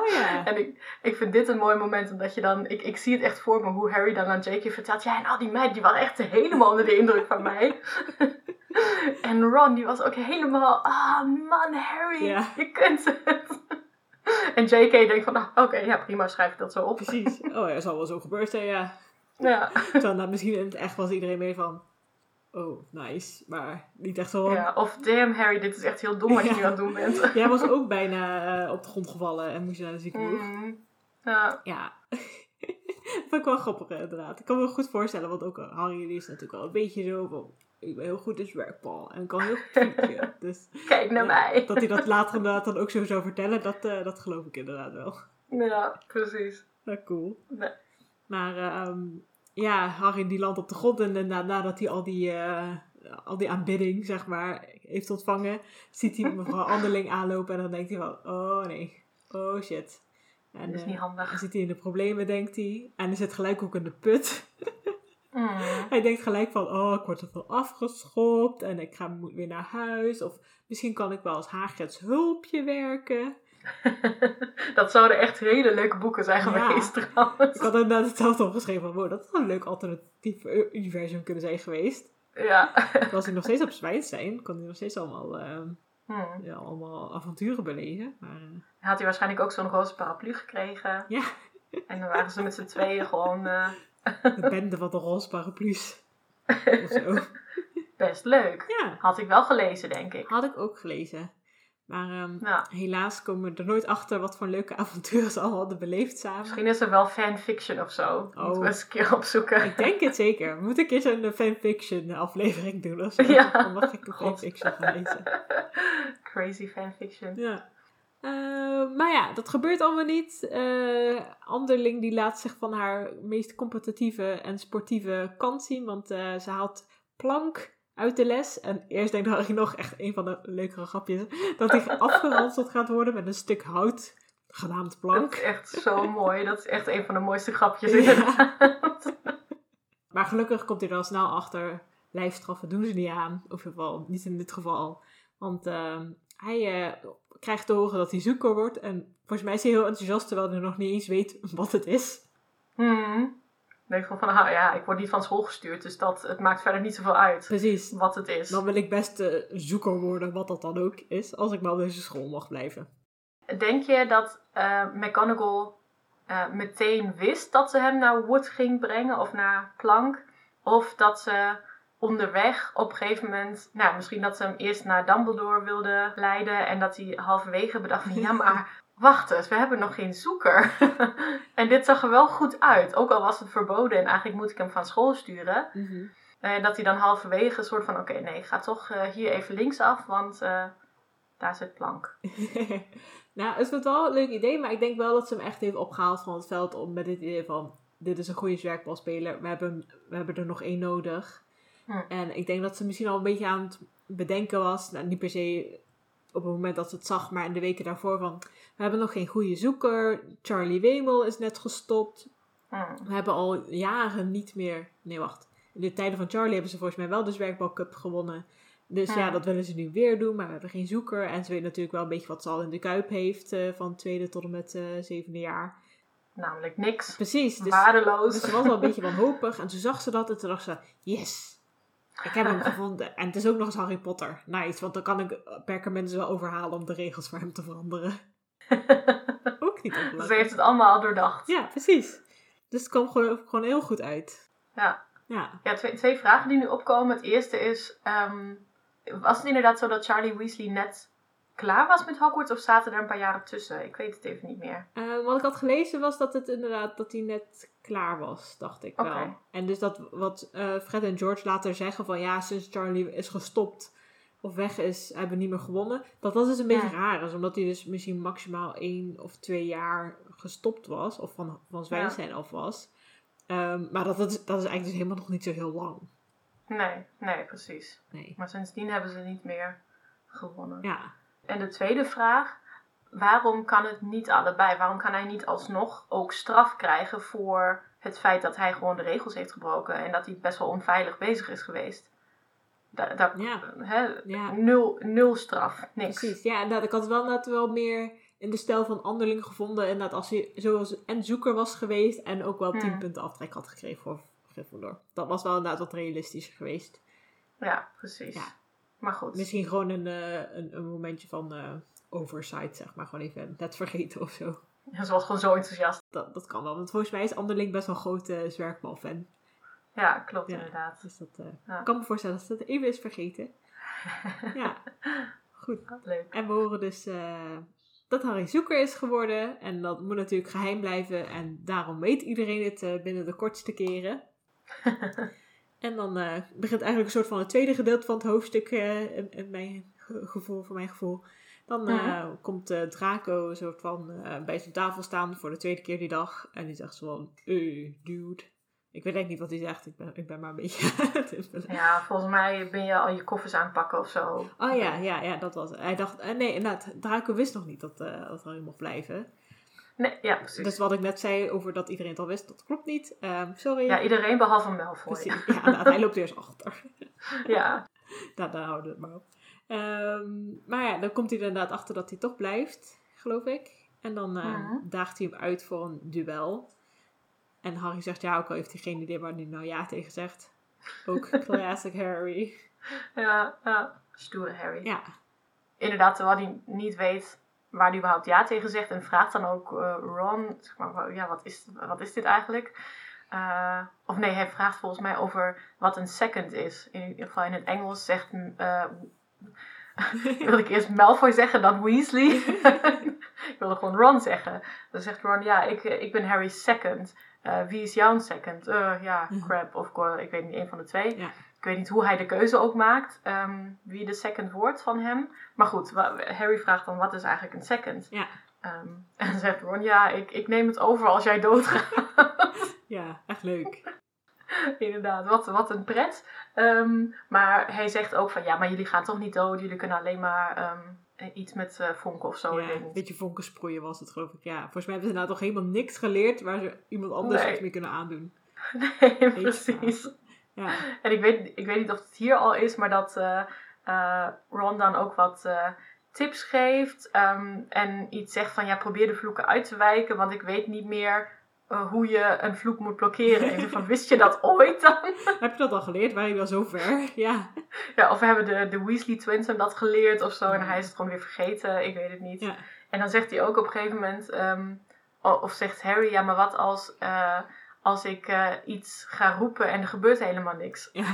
Oh ja. En ik, ik vind dit een mooi moment, omdat je dan... Ik, ik zie het echt voor me, hoe Harry dan aan J.K. vertelt... Ja, en al die meiden, die waren echt helemaal onder de indruk van mij. en Ron, die was ook helemaal... Ah, oh, man, Harry, Ja. je kunt het. en J.K. denkt van, nou, oké, ja, prima, schrijf ik dat zo op. Precies. Oh ja, zal wel zo gebeurd zijn, ja. Ja, nou, misschien in het echt was iedereen mee van... Oh, nice. Maar niet echt zo ja. Of, damn, Harry, dit is echt heel dom wat je nu aan het doen bent. Jij was ook bijna eh, op de grond gevallen en moest je naar de ziekenhuis. Mm. Ja, Ja. Vond ik wel grappig eh, inderdaad. Ik kan me goed voorstellen, want ook eh, Harry is natuurlijk wel een beetje zo van... Ik ben heel goed in zwerkbal en ik kan heel goed dus kijk naar ja, mij. dat hij dat later inderdaad dan ook zo zou vertellen, dat, dat geloof ik inderdaad wel. Ja, precies. Ja, cool. Nee. Maar ehm, ja, Harry die landt op de grond en na, nadat hij al die, eh, al die aanbidding, zeg maar, heeft ontvangen, ziet hij mevrouw Anderling aanlopen en dan denkt hij van, oh nee, oh shit. En, Dat is eh, niet handig. dan zit hij in de problemen, denkt hij. En hij zit gelijk ook in de put. Mm. Hij denkt gelijk van, oh, ik word er veel afgeschopt en ik ga, moet weer naar huis. Of misschien kan ik wel als Hagrids hulpje werken. dat zouden echt hele leuke boeken zijn Ja. geweest trouwens. Ik had inderdaad hetzelfde opgeschreven van, wow, dat zou een leuk alternatief universum kunnen zijn geweest. Ja. Als hij nog steeds op Zwijnstein, kon hij nog steeds allemaal, ehm, Hmm. ja, allemaal avonturen beleven. Maar eh, Had hij waarschijnlijk ook zo'n roze paraplu gekregen. ja, En dan waren ze met z'n tweeën gewoon eh, de bende van de roze paraplu's. Of zo. best leuk. Ja, Had ik wel gelezen, denk ik. had ik ook gelezen. Maar ehm, Ja. helaas komen we er nooit achter wat voor leuke avonturen ze allemaal hadden beleefd samen. Misschien is er wel fanfiction of zo. Moeten Oh. we eens een keer opzoeken. Ik denk het zeker. We moeten een keer zo'n fanfiction aflevering doen of zo. Ja. Dan mag ik een God. fanfiction lezen. Crazy fanfiction. Ja. Eh, maar ja, dat gebeurt allemaal niet. Eh Anderling die laat zich van haar meest competitieve en sportieve kant zien. Want eh, ze haalt plank uit de les. En eerst denkt Harry nog echt een van de leukere grapjes. Dat hij afgeranseld gaat worden met een stuk hout. Genaamd Dat plank. is echt zo mooi. Dat is echt een van de mooiste grapjes Ja. inderdaad. Maar gelukkig komt hij er al snel achter. Lijfstraffen doen ze niet aan. Of in ieder geval, niet in dit geval. Want ehm, hij eh, krijgt te horen dat hij zoeker wordt. En volgens mij is hij heel enthousiast terwijl hij nog niet eens weet wat het is. Hmm. Ik denk van, van ah, ja, ik word niet van school gestuurd. Dus dat, het maakt verder niet zoveel uit Precies. wat het is. Dan wil ik best eh, zoeker worden, wat dat dan ook is. Als ik maar op deze school mag blijven. Denk je dat eh, McGonagall eh, meteen wist dat ze hem naar Wood ging brengen of naar Plank? Of dat ze onderweg op een gegeven moment, nou misschien dat ze hem eerst naar Dumbledore wilde leiden en dat hij halverwege bedacht van ja maar wacht eens, we hebben nog geen zoeker. en dit zag er wel goed uit, ook al was het verboden en eigenlijk moet ik hem van school sturen. Eh, dat hij dan halverwege een soort van oké nee ik ga toch eh, hier even linksaf, want eh, daar zit Plank. nou, het is wel een leuk idee, maar ik denk wel dat ze hem echt heeft opgehaald van het veld om met dit idee van, dit is een goede zwerkbalspeler, we hebben, we hebben er nog één nodig. Hm. En ik denk dat ze misschien al een beetje aan het bedenken was, nou, niet per se op het moment dat ze het zag, maar in de weken daarvoor van, we hebben nog geen goede zoeker, Charlie Wemel is net gestopt, Hm. we hebben al jaren niet meer, nee wacht, in de tijden van Charlie hebben ze volgens mij wel de Zwerkbal Cup gewonnen. Dus ja, Ja. dat willen ze nu weer doen, maar we hebben geen zoeker. En ze weet natuurlijk wel een beetje wat ze al in de kuip heeft, eh, van tweede tot en met eh, zevende jaar. Namelijk niks. Precies, dus, Waardeloos. dus ze was wel een beetje wanhopig. En toen zag ze dat en toen dacht ze, yes, ik heb hem gevonden. En het is ook nog eens Harry Potter. Nice, want dan kan ik perkamenten wel overhalen om de regels voor hem te veranderen. Ook niet Ze onbelangrijk. heeft het allemaal al doordacht. Ja, precies. Dus het kwam gewoon, gewoon heel goed uit. Ja. Ja. Ja, twee, twee vragen die nu opkomen. Het eerste is, ehm, was het inderdaad zo dat Charlie Weasley net klaar was met Hogwarts of zaten er een paar jaren tussen? Ik weet het even niet meer. Eh, wat ik had gelezen was dat het inderdaad dat hij net klaar was, dacht ik wel. En dus dat wat eh, Fred en George later zeggen van ja, sinds Charlie is gestopt of weg is, hebben we niet meer gewonnen. Dat dat dus een beetje Ja. raar is, omdat hij dus misschien maximaal één of twee jaar gestopt was, of van, van zwijgen zijn af was. Ehm, maar dat, dat, is, dat is eigenlijk dus helemaal nog niet zo heel lang. Nee, nee, precies. Nee. Maar sindsdien hebben ze niet meer gewonnen. Ja. En de tweede vraag, waarom kan het niet allebei? Waarom kan hij niet alsnog ook straf krijgen voor het feit dat hij gewoon de regels heeft gebroken en dat hij best wel onveilig bezig is geweest? Ja. nul, nul straf, niks. Precies, ja, inderdaad. Ik had het wel inderdaad wel meer in de stijl van Anderling gevonden. Inderdaad, als hij zoals en zoeker was geweest en ook wel 10 Hmm. punten aftrek had gekregen voor Gryffindor. Dat was wel inderdaad wat realistischer geweest. Ja, precies. Ja. Maar goed. Misschien gewoon een, eh, een, een momentje van eh, oversight, zeg maar. Gewoon even net vergeten of zo. Ze was gewoon zo enthousiast. Dat, dat kan wel, want volgens mij is Anderling best wel een grote zwerkbal-fan. Ja, klopt Ja. inderdaad. Dus dat eh, Ja. ik kan me voorstellen dat ze dat even is vergeten. ja, goed. Leuk. En we horen dus dat Harry zoeker is geworden. En dat moet natuurlijk geheim blijven. En daarom weet iedereen het binnen de kortste keren. en dan eh, begint eigenlijk een soort van het tweede gedeelte van het hoofdstuk. eh, in, in mijn ge- gevoel, voor mijn gevoel. Dan eh, komt eh, Draco een soort van eh, bij zijn tafel staan voor de tweede keer die dag. En die zegt zo van, eh, dude. Ik weet eigenlijk niet wat hij zegt. Ik ben, ik ben maar een beetje. Ja, volgens mij ben je al je koffers aan het pakken of zo. Oh ja, ja, ja, dat was het. Hij dacht, eh, nee, inderdaad, Draco wist nog niet dat, eh dat Harry mocht blijven. Nee, ja, precies. Dus wat ik net zei over dat iedereen het al wist, dat klopt niet. Ehm, sorry. Ja, iedereen behalve Malfoy. Precies. Ja, inderdaad, hij loopt eerst achter. Ja. nou, daar houden we het maar op. Ehm, maar ja, dan komt hij er inderdaad achter dat hij toch blijft, geloof ik. En dan eh, Mhm. daagt hij hem uit voor een duel. En Harry zegt ja, ook al heeft hij geen idee waar hij nou ja tegen zegt. Ook classic Harry. Ja, ja. Stoere Harry. Ja, Inderdaad, terwijl hij niet weet waar hij überhaupt ja tegen zegt. En vraagt dan ook eh, Ron, zeg maar, ja, wat is, wat is dit eigenlijk? Eh, of nee, hij vraagt volgens mij over wat een second is. In ieder geval in het Engels zegt... eh wilde ik eerst Malfoy zeggen, dan Weasley. ik wilde gewoon Ron zeggen. Dan zegt Ron, ja, ik, ik ben Harry's second. Wie is jouw second? Ja, Mhm. Crab of ik weet niet, een van de twee. Ja. Ik weet niet hoe hij de keuze ook maakt, ehm, wie de second wordt van hem. Maar goed, Harry vraagt dan, wat is eigenlijk een second? Ja. Ehm, en zegt Ron, ja, ik, ik neem het over als jij doodgaat. ja, echt leuk. Inderdaad, wat, wat een pret. Ehm, maar hij zegt ook van, ja, maar jullie gaan toch niet dood. Jullie kunnen alleen maar iets met eh vonken of zo. Ja, een beetje vonken sproeien was het geloof ik. Ja, volgens mij hebben ze nou toch helemaal niks geleerd waar ze iemand anders Nee. iets mee kunnen aandoen. Nee, precies. Ja, En ik weet, ik weet niet of het hier al is, maar dat eh, eh, Ron dan ook wat eh, tips geeft. ehm, en iets zegt van ja, probeer de vloeken uit te wijken, want ik weet niet meer hoe je een vloek moet blokkeren. En van, wist je dat ooit dan? heb je dat al geleerd? Waren jullie al zo ver? Ja, ja, of hebben de, de Weasley twins hem dat geleerd of zo en hij is het gewoon weer vergeten. Ik weet het niet. ja. En dan zegt hij ook op een gegeven moment, ehm, of zegt Harry, ja, maar wat als, als ik eh, iets ga roepen en er gebeurt helemaal niks? Ja.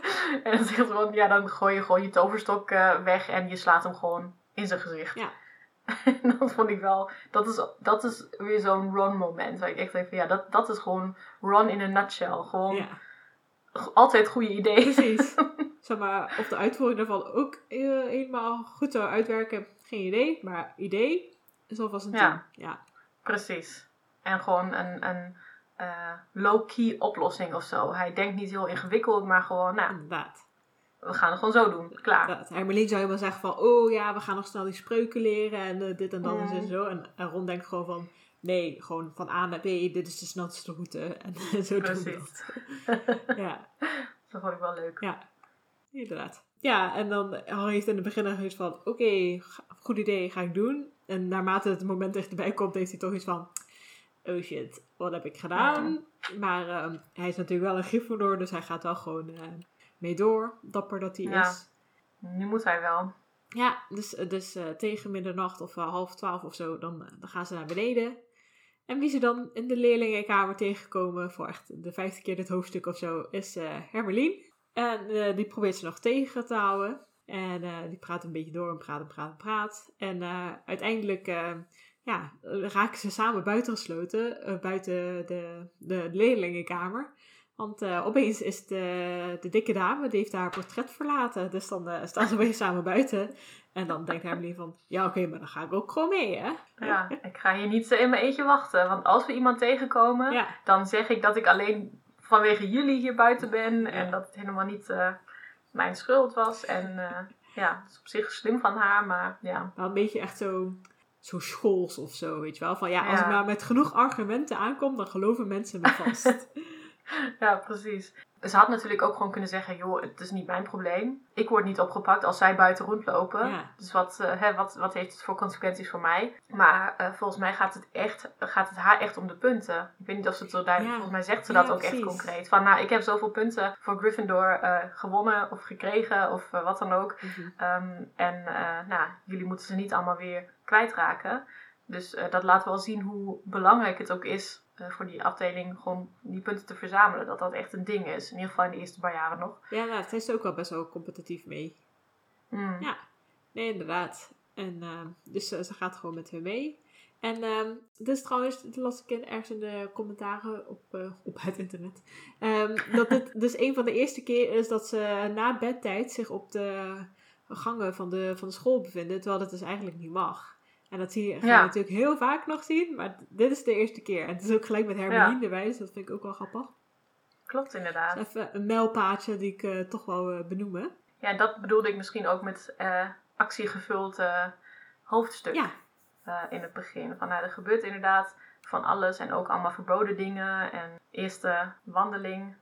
en dan zegt gewoon, ja, dan gooi je gewoon je toverstok eh, weg en je slaat hem gewoon in zijn gezicht. Ja. en dat vond ik wel, dat is, dat is weer zo'n Ron moment. Waar ik echt denk van, ja, dat, dat is gewoon Ron in een nutshell. Gewoon ja, altijd goede ideeën. precies. zeg maar, of de uitvoering daarvan ook eh, helemaal goed zou uitwerken, geen idee. Maar idee is alvast een Ja. tien. Ja. Precies. En gewoon een, een eh, low-key oplossing of zo. Hij denkt niet heel ingewikkeld, maar gewoon, nou, Inderdaad. we gaan het gewoon zo doen. Klaar. Hermelien zou helemaal zeggen van, oh ja, we gaan nog snel die spreuken leren en eh, dit en dat en zo en zo. En, en Ron denkt gewoon van, nee, gewoon van A naar B, dit is de snelste route. En zo doen we Precies. dat. ja, Dat vond ik wel leuk. ja, inderdaad. Ja, en dan Harry heeft in het begin van, oké, goed idee, ga ik doen. En naarmate het moment dichterbij komt, heeft hij toch iets van, oh shit, wat heb ik gedaan? Maar ehm, hij is natuurlijk wel een Gryffindor, dus hij gaat wel gewoon eh, mee door. Dapper dat hij Ja. is. Nu moet hij wel. Ja, dus, dus eh, tegen middernacht of eh, half twaalf of zo, dan, eh, dan gaan ze naar beneden. En wie ze dan in de leerlingenkamer tegenkomen voor echt de vijfde keer dit hoofdstuk of zo, is eh Hermelien. En eh, die probeert ze nog tegen te houden. En eh, die praat een beetje door en praat en praat en praat. En eh, uiteindelijk eh, ja, raken ze samen buitengesloten, eh, buiten de, de leerlingenkamer. Want eh, opeens is de, de dikke dame, die heeft haar portret verlaten. Dus dan eh, staan ze weer samen buiten. En dan denkt Hermeline van, ja oké, maar dan ga ik ook gewoon mee, hè? Ja, ik ga hier niet in mijn eentje wachten. Want als we iemand tegenkomen, Ja, dan zeg ik dat ik alleen vanwege jullie hier buiten ben. En Ja. dat het helemaal niet eh, mijn schuld was. En eh, ja, het is op zich slim van haar, maar ja. maar een beetje echt zo, zo schools of zo, weet je wel. Van ja, als Ja. ik maar met genoeg argumenten aankom, dan geloven mensen me vast. Ja, precies. Ze had natuurlijk ook gewoon kunnen zeggen, joh, het is niet mijn probleem. Ik word niet opgepakt als zij buiten rondlopen. Ja. Dus wat, eh, hè, wat, wat heeft het voor consequenties voor mij? Maar eh, volgens mij gaat het, echt, gaat het haar echt om de punten. Ik weet niet of ze het zo duidelijk... Ja. Volgens mij zegt ze dat ook echt concreet. Van, nou, ik heb zoveel punten voor Gryffindor eh, gewonnen of gekregen of wat dan ook. Mhm. Ehm, en nou, jullie moeten ze niet allemaal weer kwijtraken. Dus eh, dat laat wel zien hoe belangrijk het ook is eh, voor die afdeling gewoon die punten te verzamelen. Dat dat echt een ding is. In ieder geval in de eerste paar jaren nog. Ja, nou, het is ook wel best wel competitief mee. Mm. Ja. Nee, inderdaad. En ehm, dus eh, ze gaat gewoon met hem mee. En ehm dus trouwens, dat las ik in, ergens in de commentaren op, op het internet. ehm, dat dit dus een van de eerste keer is dat ze na bedtijd zich op de gangen van de, van de school bevinden. Terwijl dat dus eigenlijk niet mag. En dat zie je, ga je Ja. natuurlijk heel vaak nog zien. Maar dit is de eerste keer. En het is ook gelijk met Hermeline erbij. Dus dat vind ik ook wel grappig. Klopt inderdaad. Even een mijlpaadje die ik eh, toch wel eh, benoemen. Ja, dat bedoelde ik misschien ook met eh actiegevuld hoofdstuk Ja, in het begin. Van, nou, er gebeurt inderdaad van alles en ook allemaal verboden dingen. En eerste wandeling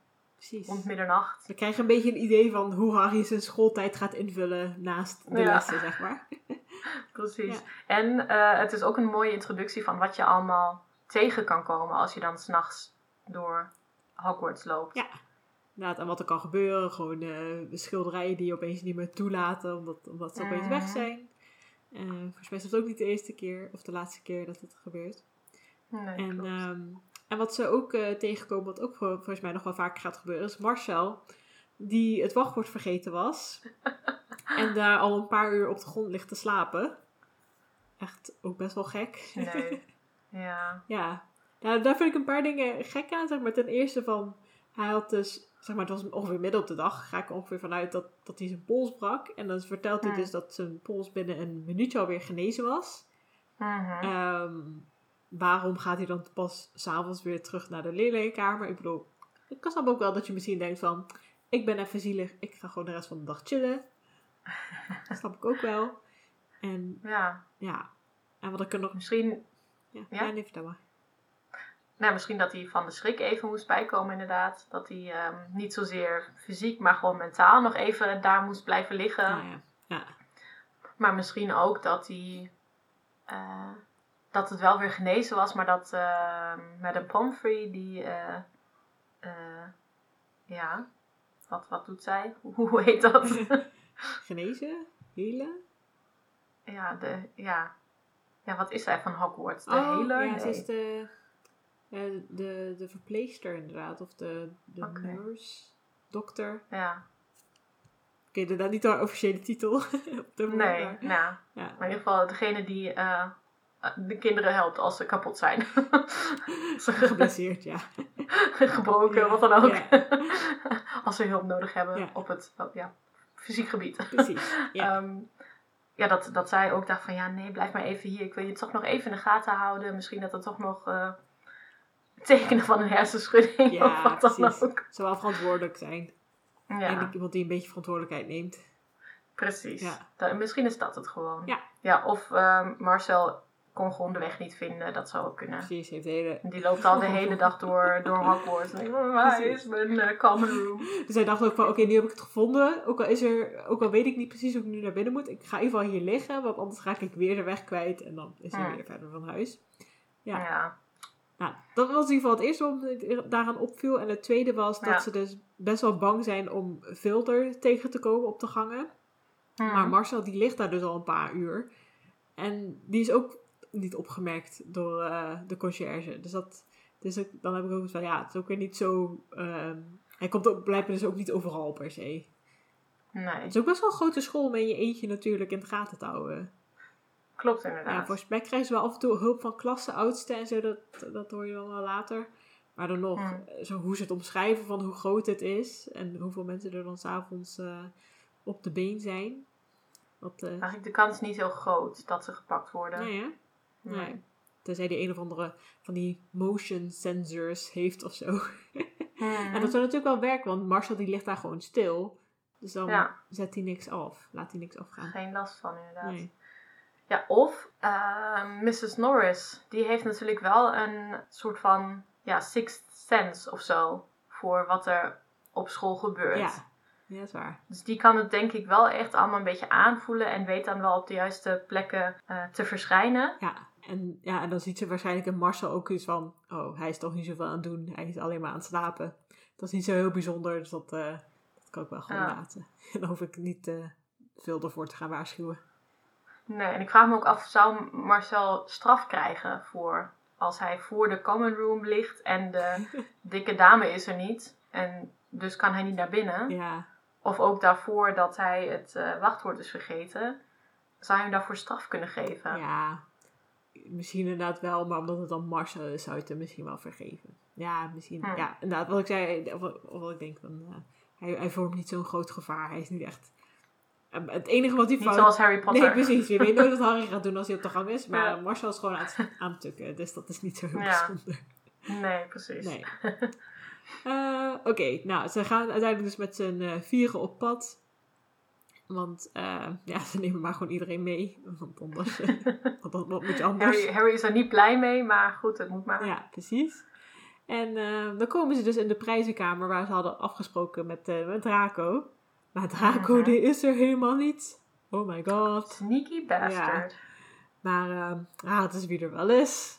precies. rond middernacht. We krijgen een beetje een idee van hoe Harry zijn schooltijd gaat invullen naast de Ja. lessen, zeg maar. Precies. Ja. En eh, het is ook een mooie introductie van wat je allemaal tegen kan komen als je dan s'nachts door Hogwarts loopt. Ja. Inderdaad, en wat er kan gebeuren. Gewoon eh, schilderijen die je opeens niet meer toelaten, omdat, omdat ze opeens Mhm. weg zijn. Eh volgens mij is het ook niet de eerste keer of de laatste keer dat het gebeurt. Nee, En, klopt. ehm, en wat ze ook eh, tegenkomen, wat ook vol- volgens mij nog wel vaker gaat gebeuren, is Marcel, die het wachtwoord vergeten was. en daar al een paar uur op de grond ligt te slapen. Echt ook best wel gek. Nee. Ja. Ja, nou, daar vind ik een paar dingen gek aan. Zeg maar, ten eerste van, hij had dus, zeg maar, het was ongeveer midden op de dag. Ga ik er ongeveer vanuit dat, dat hij zijn pols brak. En dan vertelt hij Hmm. dus dat zijn pols binnen een minuutje alweer genezen was. Ehm, waarom gaat hij dan pas s'avonds weer terug naar de leerlingenkamer? Ik bedoel, ik snap ook wel dat je misschien denkt van, ik ben even zielig, ik ga gewoon de rest van de dag chillen. dat snap ik ook wel. En ja. ja, en wat ik er nog... Misschien, Ja, Ja? ja? nee, vertel maar. nou, misschien dat hij van de schrik even moest bijkomen inderdaad. Dat hij ehm, niet zozeer fysiek, maar gewoon mentaal nog even daar moest blijven liggen. Nou ja, ja. Maar misschien ook dat hij. eh, dat het wel weer genezen was, maar dat uh, Madame Pomfrey, die. eh, eh, ja. Wat, wat doet zij? Hoe heet dat? Genezen? Helen? ja, de, ja. Ja, wat is zij van Hogwarts? De oh, healer? ja, ze Nee. is de, de, de verpleegster inderdaad. Of de, de Oké. nurse, dokter. Ja, Ik weet inderdaad niet haar officiële titel. op de nee. Nou, Ja. maar in ieder geval degene die eh, de kinderen helpt als ze kapot zijn. ze Geblesseerd, ja. gebroken, Ja, wat dan ook. ja. als ze hulp nodig hebben Ja. op het ja, fysiek gebied. Precies. Ja. Ehm, ja, dat, dat zij ook dacht van ja, nee, blijf maar even hier. Ik wil je toch nog even in de gaten houden. Misschien dat er toch nog eh, tekenen van een hersenschudding Ja, of wat dan precies. ook. Zou wel verantwoordelijk zijn. Ja, Eindelijk iemand die een beetje verantwoordelijkheid neemt. precies. Ja. Da- misschien is dat het gewoon. Ja. ja of ehm, Marcel kon gewoon de weg niet vinden. Dat zou ook kunnen. Precies, heeft de hele... Die loopt al de hele dag door, door Hogwarts. En "Oh, waar is mijn eh, common room? Dus hij dacht ook van, oké, nu heb ik het gevonden. Ook al, is er, ook al weet ik niet precies hoe ik nu naar binnen moet. Ik ga in ieder geval hier liggen, want anders raak ik weer de weg kwijt. En dan is hij Hmm. weer verder van huis. Ja. Ja. Nou, dat was in ieder geval het eerste wat daaraan opviel. En het tweede was dat Ja. ze dus best wel bang zijn om filter tegen te komen op de gangen. Hmm. Maar Marcel die ligt daar dus al een paar uur. En die is ook niet opgemerkt door eh, de conciërge. Dus, dat, dus ook, dan heb ik ook van ja, het is ook weer niet zo... ehm, hij komt ook, blijkbaar dus ook niet overal per se. Nee, Het is ook best wel een grote school om in je eentje natuurlijk in de gaten te houden. klopt Ja, inderdaad. volgens mij krijgen ze wel af en toe hulp van klassenoudsten en zo. Dat, dat hoor je dan wel later. Maar dan nog, Hmm. eh, zo hoe ze het omschrijven van hoe groot het is. En hoeveel mensen er dan s'avonds eh op de been zijn. Dat, eh Eigenlijk de kans niet heel groot dat ze gepakt worden. nee? Nee. Tenzij die een of andere van die motion sensors heeft of zo. En dat zou natuurlijk wel werken, want Marcel die ligt daar gewoon stil. Dus dan Ja. zet hij niks af. Laat hij niks afgaan. Geen last van inderdaad. Nee. Ja, of eh, Mrs. Norris. Die heeft natuurlijk wel een soort van ja, sixth sense of zo. Voor wat er op school gebeurt. Ja. ja, dat is waar. Dus die kan het denk ik wel echt allemaal een beetje aanvoelen. En weet dan wel op de juiste plekken eh, te verschijnen. Ja, en, ja, en dan ziet ze waarschijnlijk in Marcel ook iets van... Oh, hij is toch niet zoveel aan het doen. Hij is alleen maar aan het slapen. Dat is niet zo heel bijzonder, dus dat, eh, dat kan ik wel gewoon Ja. laten. En dan hoef ik niet eh, veel ervoor te gaan waarschuwen. Nee, en ik vraag me ook af, zou Marcel straf krijgen voor als hij voor de common room ligt en de dikke dame is er niet. En dus kan hij niet naar binnen. Ja, Of ook daarvoor dat hij het eh, wachtwoord is vergeten. Zou je hem daarvoor straf kunnen geven? ja, misschien inderdaad wel, maar omdat het dan Marcel is, zou je het hem misschien wel vergeven. Ja, misschien. Hm. Ja, inderdaad, wat ik zei, of, of wat ik denk van... eh, hij, hij vormt niet zo'n groot gevaar. Hij is niet echt... eh, het enige wat hij Niet fout... zoals Harry Potter. Nee, precies. Je weet nooit wat Harry gaat doen als hij op de gang is. Maar Ja. Marcel is gewoon aan het, aan het tukken. Dus dat is niet zo heel Ja. bijzonder. Nee, precies. Nee. Eh, Oké, nou, ze gaan uiteindelijk dus met z'n vieren op pad. Want eh, ja, ze nemen maar gewoon iedereen mee. Want anders, dan wat moet je anders. Harry, Harry is er niet blij mee, maar goed, het moet maar. Ja, precies. En eh, dan komen ze dus in de prijzenkamer waar ze hadden afgesproken met, eh, met Draco. Maar Draco, Mhm. die is er helemaal niet. Oh my god. Sneaky bastard. Maar ah, het is wie er wel is.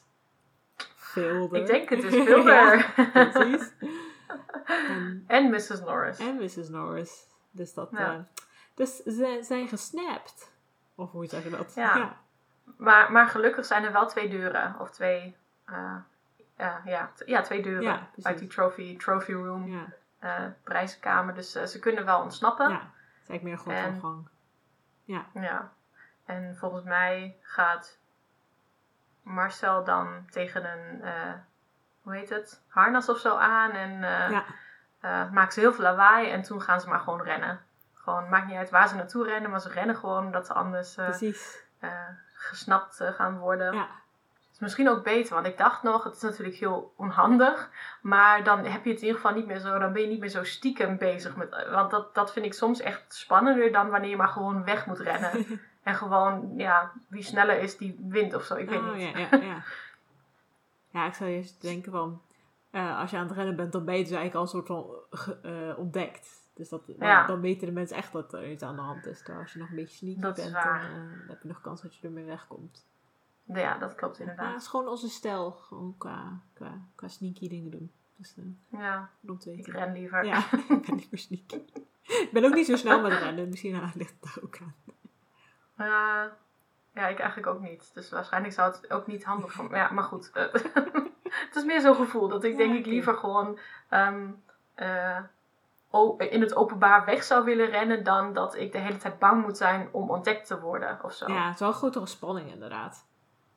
Vilder. Ik denk het is Vilder. ja, precies. En, en Mrs. Norris. en Mrs. Norris. Dus dat... Ja. Dus ze zijn gesnapt. Of hoe zeg je dat? Ja. Maar, maar gelukkig zijn er wel twee deuren. Of twee... eh, eh, ja, ja, twee deuren Ja, uit die trophy, trophy room, Ja, eh, prijzenkamer. Dus ze kunnen wel ontsnappen. ja. Het is eigenlijk meer gewoon En- van gang. Ja. En volgens mij gaat Marcel dan tegen een, hoe heet het, harnas of zo aan. En Ja. maakt ze heel veel lawaai. En toen gaan ze maar gewoon rennen. Gewoon, maakt niet uit waar ze naartoe rennen, maar ze rennen gewoon omdat ze anders eh, eh, gesnapt eh, gaan worden. Ja. is misschien ook beter, want ik dacht nog, het is natuurlijk heel onhandig. Maar dan heb je het in ieder geval niet meer zo, dan ben je niet meer zo stiekem bezig met. Want dat, dat vind ik soms echt spannender dan wanneer je maar gewoon weg moet rennen. en gewoon, ja, wie sneller is, die wint of zo. Ik weet oh, niet. Ja, ja, ja. ja, ik zou eerst denken van... als je aan het rennen bent, dan ben je dus eigenlijk al een soort van ontdekt. Dus dat, dan, Ja. dan weten de mensen echt dat er iets aan de hand is. Terwijl als je nog een beetje sneaky Dat bent, dan, eh, dan heb je nog kans dat je ermee wegkomt. Ja, dat klopt Ja, inderdaad. het is gewoon onze stijl. Gewoon qua, qua, qua sneaky dingen doen. Dus uh, Ja, ik ren liever. Ja, ik ben niet meer sneaky. ik ben ook niet zo snel met rennen. Misschien ah, ligt het daar ook aan. Ja, Ja, ik eigenlijk ook niet. Dus waarschijnlijk zou het ook niet handig voor me. Ja, maar goed. het is meer zo'n gevoel dat ik Ja, denk ik liever gewoon ehm, eh, in het openbaar weg zou willen rennen dan dat ik de hele tijd bang moet zijn om ontdekt te worden of zo. Ja, het is wel een grotere spanning inderdaad.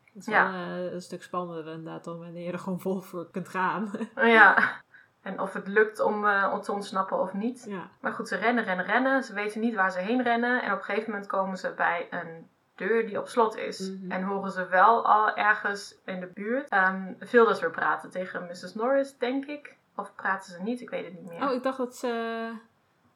Het is Ja. wel eh, een stuk spannender inderdaad dan wanneer je er gewoon vol voor kunt gaan. Ja. En of het lukt om, om te ontsnappen of niet. ja. Maar goed, ze rennen, rennen, rennen. Ze weten niet waar ze heen rennen. En op een gegeven moment komen ze bij een deur die op slot is. Mhm. En horen ze wel al ergens in de buurt ehm Vilders weer praten tegen Mrs. Norris, denk ik. Of praten ze niet? Ik weet het niet meer. Oh, ik dacht dat ze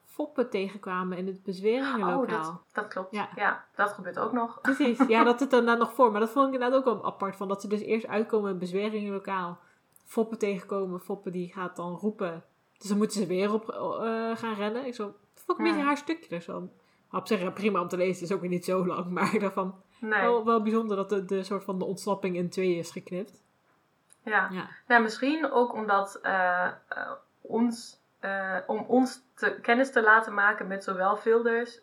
foppen tegenkwamen in het bezweringenlokaal. Oh, dat, dat klopt. Ja. Ja. dat gebeurt ook nog. Precies, ja, dat zit er daarna nog voor. Maar dat vond ik inderdaad ook wel apart. Van dat ze dus eerst uitkomen in het bezweringenlokaal. Foppen tegenkomen. Foppen die gaat dan roepen. Dus dan moeten ze weer op eh, gaan rennen. Ik zo, dat vond ik een beetje haar stukje. Dus dan, op zich ja, prima om te lezen. Het is ook weer niet zo lang. Maar ik dacht van, Nee. wel, wel bijzonder dat de, de soort van de ontsnapping in twee is geknipt. Ja. Ja, Nou, misschien ook omdat eh, eh, ons, eh, om ons te, kennis te laten maken met zowel Vilders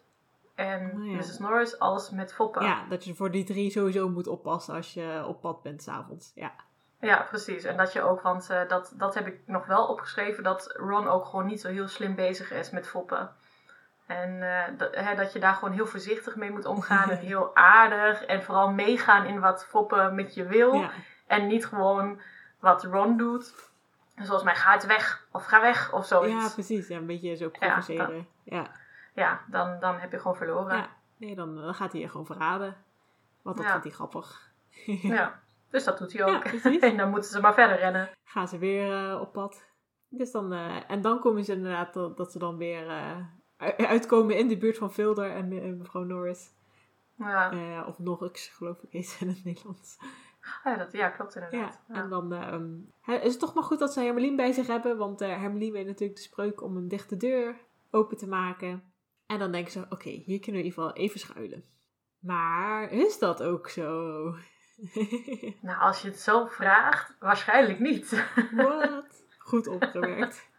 en Oh ja. Mrs. Norris als met Foppen. ja, dat je voor die drie sowieso moet oppassen als je op pad bent s'avonds. Ja. Ja, precies. En dat je ook, want dat, dat heb ik nog wel opgeschreven, dat Ron ook gewoon niet zo heel slim bezig is met foppen. En dat, hè, dat je daar gewoon heel voorzichtig mee moet omgaan en heel aardig. En vooral meegaan in wat foppen met je wil. ja. En niet gewoon wat Ron doet. Zoals mij, ga uit weg of ga weg of Ja, zoiets. precies. Ja, een beetje zo provoceren. Ja, Ja, dan, dan heb je gewoon verloren. ja. Nee, dan, dan gaat hij je gewoon verraden. Want dat Ja. vindt hij grappig. Ja. Dus dat doet hij Ja, ook. precies. en dan moeten ze maar verder rennen. Gaan ze weer eh, op pad. Dus dan, eh, en dan komen ze inderdaad dat, dat ze dan weer eh, uitkomen in de buurt van Vilder en, me- en mevrouw Norris. Ja, of Norrix, geloof ik, ze in het Nederlands. Ja, dat, ja klopt inderdaad. Ja. en dan ehm, is het toch maar goed dat ze Hermelien bij zich hebben. Want eh Hermelien weet natuurlijk de spreuk om een dichte deur open te maken. En dan denken ze, oké, hier kunnen we in ieder geval even schuilen. Maar is dat ook zo? Nou, als je het zo vraagt, waarschijnlijk niet. Wat? Goed opgewerkt.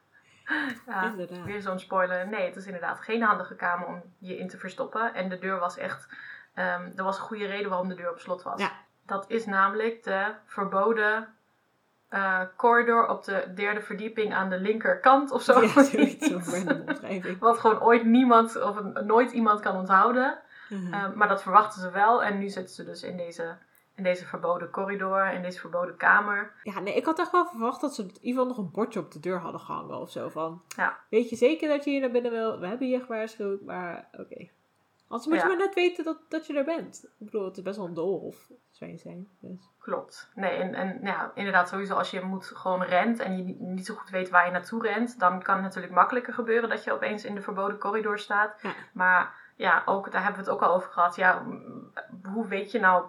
Ja, Inderdaad. weer zo'n spoiler. Nee, het is inderdaad geen handige kamer om je in te verstoppen. En de deur was echt... ehm, er was een goede reden waarom de deur op slot was. Ja. Dat is namelijk de verboden eh, corridor op de derde verdieping aan de linkerkant of zo. Ja, zoiets. Wat gewoon ooit niemand of nooit iemand kan onthouden. Mhm. Eh, maar dat verwachten ze wel. En nu zitten ze dus in deze, in deze verboden corridor, in deze verboden kamer. Ja, nee, ik had echt wel verwacht dat ze in ieder geval nog een bordje op de deur hadden gehangen of zo. Van, Ja. weet je zeker dat je hier naar binnen wil? We hebben je gewaarschuwd, maar oké. Anders moet je maar net weten dat, dat je er bent. Ik bedoel, het is best wel een doolhof, zou je zijn. Dus. Klopt. Nee, en, en nou ja, inderdaad, sowieso als je moet gewoon rent en je niet, zo goed weet waar je naartoe rent, dan kan het natuurlijk makkelijker gebeuren dat je opeens in de verboden corridor staat. Ja. Maar ja, ook, daar hebben we het ook al over gehad. Ja, hoe weet je nou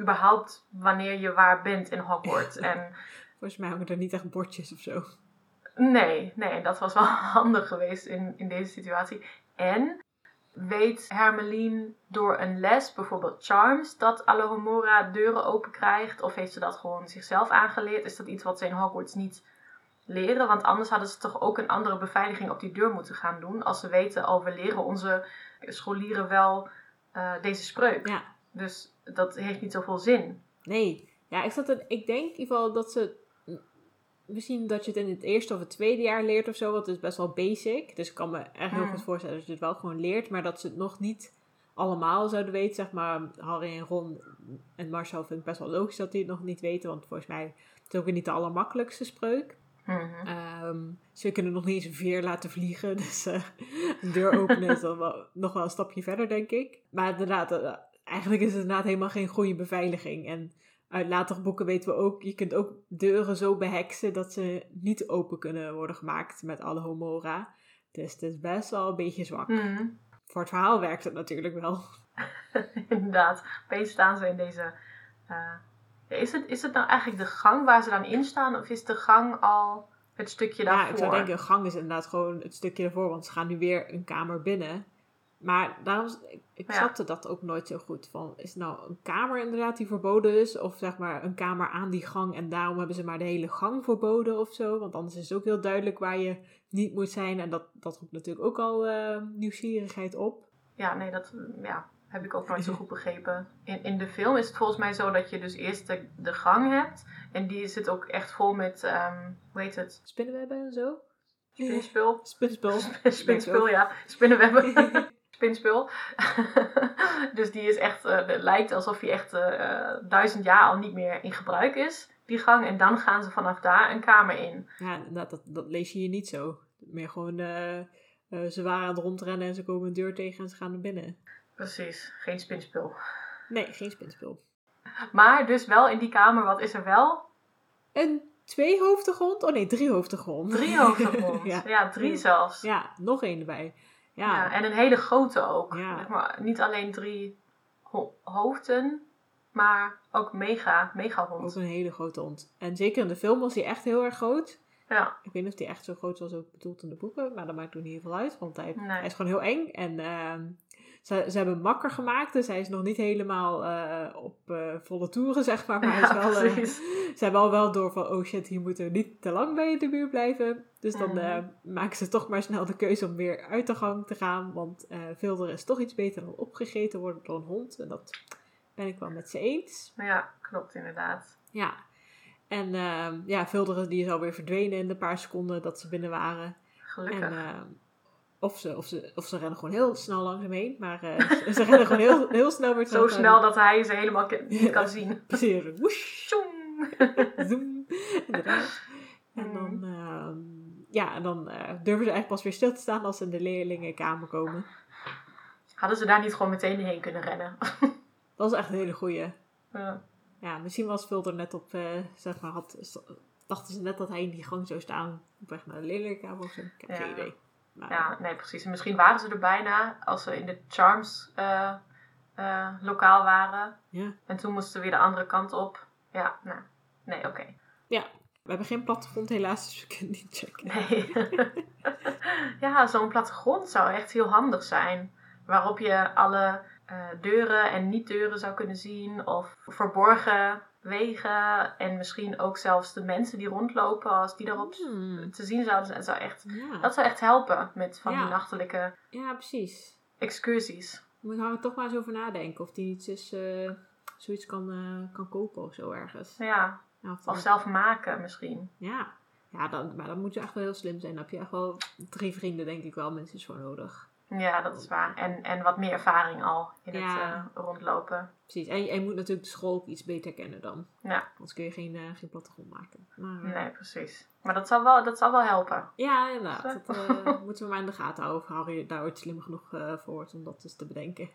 überhaupt wanneer je waar bent in Hogwarts? En Volgens mij hangen er niet echt bordjes of zo. nee, nee, dat was wel handig geweest in, in deze situatie. En weet Hermeline door een les, bijvoorbeeld Charms, dat Alohomora deuren open krijgt? Of heeft ze dat gewoon zichzelf aangeleerd? Is dat iets wat ze in Hogwarts niet leren? Want anders hadden ze toch ook een andere beveiliging op die deur moeten gaan doen. Als ze weten, oh, we leren onze scholieren wel eh, deze spreuk. Ja. Dus dat heeft niet zoveel zin. Nee. Ja, ik, zat er, ik denk in ieder geval dat ze... Misschien dat je het in het eerste of het tweede jaar leert of zo. Want het is best wel basic. Dus ik kan me echt heel goed voorstellen dat je het wel gewoon leert. Maar dat ze het nog niet allemaal zouden weten. Zeg maar, Harry en Ron en Marcel vind ik best wel logisch dat die het nog niet weten. Want volgens mij is het ook weer niet de allermakkelijkste spreuk. Mhm. Ehm, ze kunnen nog niet eens een veer laten vliegen. Dus een deur openen is dan wel, nog wel een stapje verder, denk ik. Maar inderdaad, eh, eigenlijk is het inderdaad helemaal geen goede beveiliging. En uit latere boeken weten we ook, je kunt ook deuren zo beheksen dat ze niet open kunnen worden gemaakt met alle homora. Dus het is best wel een beetje zwak. Mhm. Voor het verhaal werkt het natuurlijk wel. Inderdaad, opeens staan ze in deze. eh, is, het, is het nou eigenlijk de gang waar ze dan in staan, of is de gang al het stukje daarvoor? Ja, ik zou denken, gang is inderdaad gewoon het stukje ervoor, want ze gaan nu weer een kamer binnen. Maar daarom, ik, Ja. snapte dat ook nooit zo goed. Van, is het nou een kamer inderdaad die verboden is? Of zeg maar een kamer aan die gang en daarom hebben ze maar de hele gang verboden of zo? Want anders is het ook heel duidelijk waar je niet moet zijn. En dat, dat roept natuurlijk ook al eh, nieuwsgierigheid op. Ja, nee, dat, ja, Heb ik ook nooit zo goed begrepen. In, in de film is het volgens mij zo dat je dus eerst de, de gang hebt. En die zit ook echt vol met, ehm hoe heet het? Spinnenwebben en zo? Spinspul. Spinspul. Spinspul, ja. Spinnenwebben. Spinspul. dus die is echt, het lijkt alsof hij echt eh, duizend jaar al niet meer in gebruik is, die gang. En dan gaan ze vanaf daar een kamer in. Ja, dat, dat, dat lees je hier niet zo. Meer gewoon, eh, ze waren aan het rondrennen en ze komen een deur tegen en ze gaan naar binnen. Precies, geen spinspul. Nee, geen spinspul. Maar dus wel in die kamer, wat is er wel? Een tweehoofdige hond? Oh nee, driehoofdige hond. Driehoofdige hond. ja. ja. drie zelfs. ja, nog één erbij. Ja, Ja, en een hele grote ook. Ja. Zeg maar, niet alleen drie ho- hoofden, maar ook mega, mega ook hond. een hele grote hond. En zeker in de film was hij echt heel erg groot. Ja, Ik weet niet of hij echt zo groot was ook bedoeld in de boeken, maar dat maakt toen niet heel veel uit, want hij, Nee. hij is gewoon heel eng. En ehm, ze, ze hebben makker gemaakt, dus hij is nog niet helemaal eh, op eh, volle toeren, zeg maar. Maar hij is ja wel, precies. ze hebben al wel door van, oh shit, hier moeten we niet te lang bij in de buurt blijven. Dus dan maken ze toch maar snel de keuze om weer uit de gang te gaan. Want Vilder is toch iets beter dan opgegeten worden door een hond. En dat ben ik wel met ze eens. Ja, klopt inderdaad. Ja. En ja, Vilder die is alweer verdwenen in de paar seconden dat ze binnen waren. Gelukkig. En of, ze, of, ze, of ze rennen gewoon heel snel langs hem heen. Maar eh, ze, ze rennen gewoon heel, heel snel weer Zo terug. snel dat hij ze helemaal niet kan zien. Precies, woesh. Zoom. Inderdaad. En dan, ehm, ja, en dan eh, durven ze eigenlijk pas weer stil te staan als ze in de leerlingenkamer komen. Hadden ze daar niet gewoon meteen heen kunnen rennen? Dat is echt een hele goeie. Ja. Ja, misschien was Vilder net op, eh, zeg maar, had, dachten ze net dat hij in die gang zou staan op weg naar de leerlingenkamer of zo. Ik heb geen idee. Maar, Ja, nee, precies. En misschien waren ze er bijna als ze in de Charms eh, eh, lokaal waren. Ja. En toen moesten ze weer de andere kant op. Ja, nou, nee, oké. We hebben geen plattegrond helaas, dus we kunnen niet checken. Nee. ja, zo'n plattegrond zou echt heel handig zijn. Waarop je alle eh, deuren en niet-deuren zou kunnen zien. Of verborgen wegen. En misschien ook zelfs de mensen die rondlopen, als die daarop Hmm, te zien zouden zijn. Zou echt, ja. dat zou echt helpen met van Ja. die nachtelijke ja, precies. excursies. Moet ik er toch maar eens over nadenken of die iets is, eh, zoiets kan, eh, kan kopen of zo ergens. Ja, of zelf maken misschien. Ja, ja dan, maar dan moet je echt wel heel slim zijn. Dan heb je echt wel drie vrienden, denk ik wel, mensen voor nodig. Ja, dat is waar. En, en wat meer ervaring al in het eh, rondlopen. Precies. En je, en je moet natuurlijk de school ook iets beter kennen dan. Ja. Anders kun je geen, eh, geen plattegrond maken. Maar, Nee, precies. Maar dat zal wel, dat zal wel helpen. Ja, inderdaad. Dat eh, moeten we maar in de gaten houden. Of Harry daar ooit slim genoeg voor wordt om dat dus te bedenken.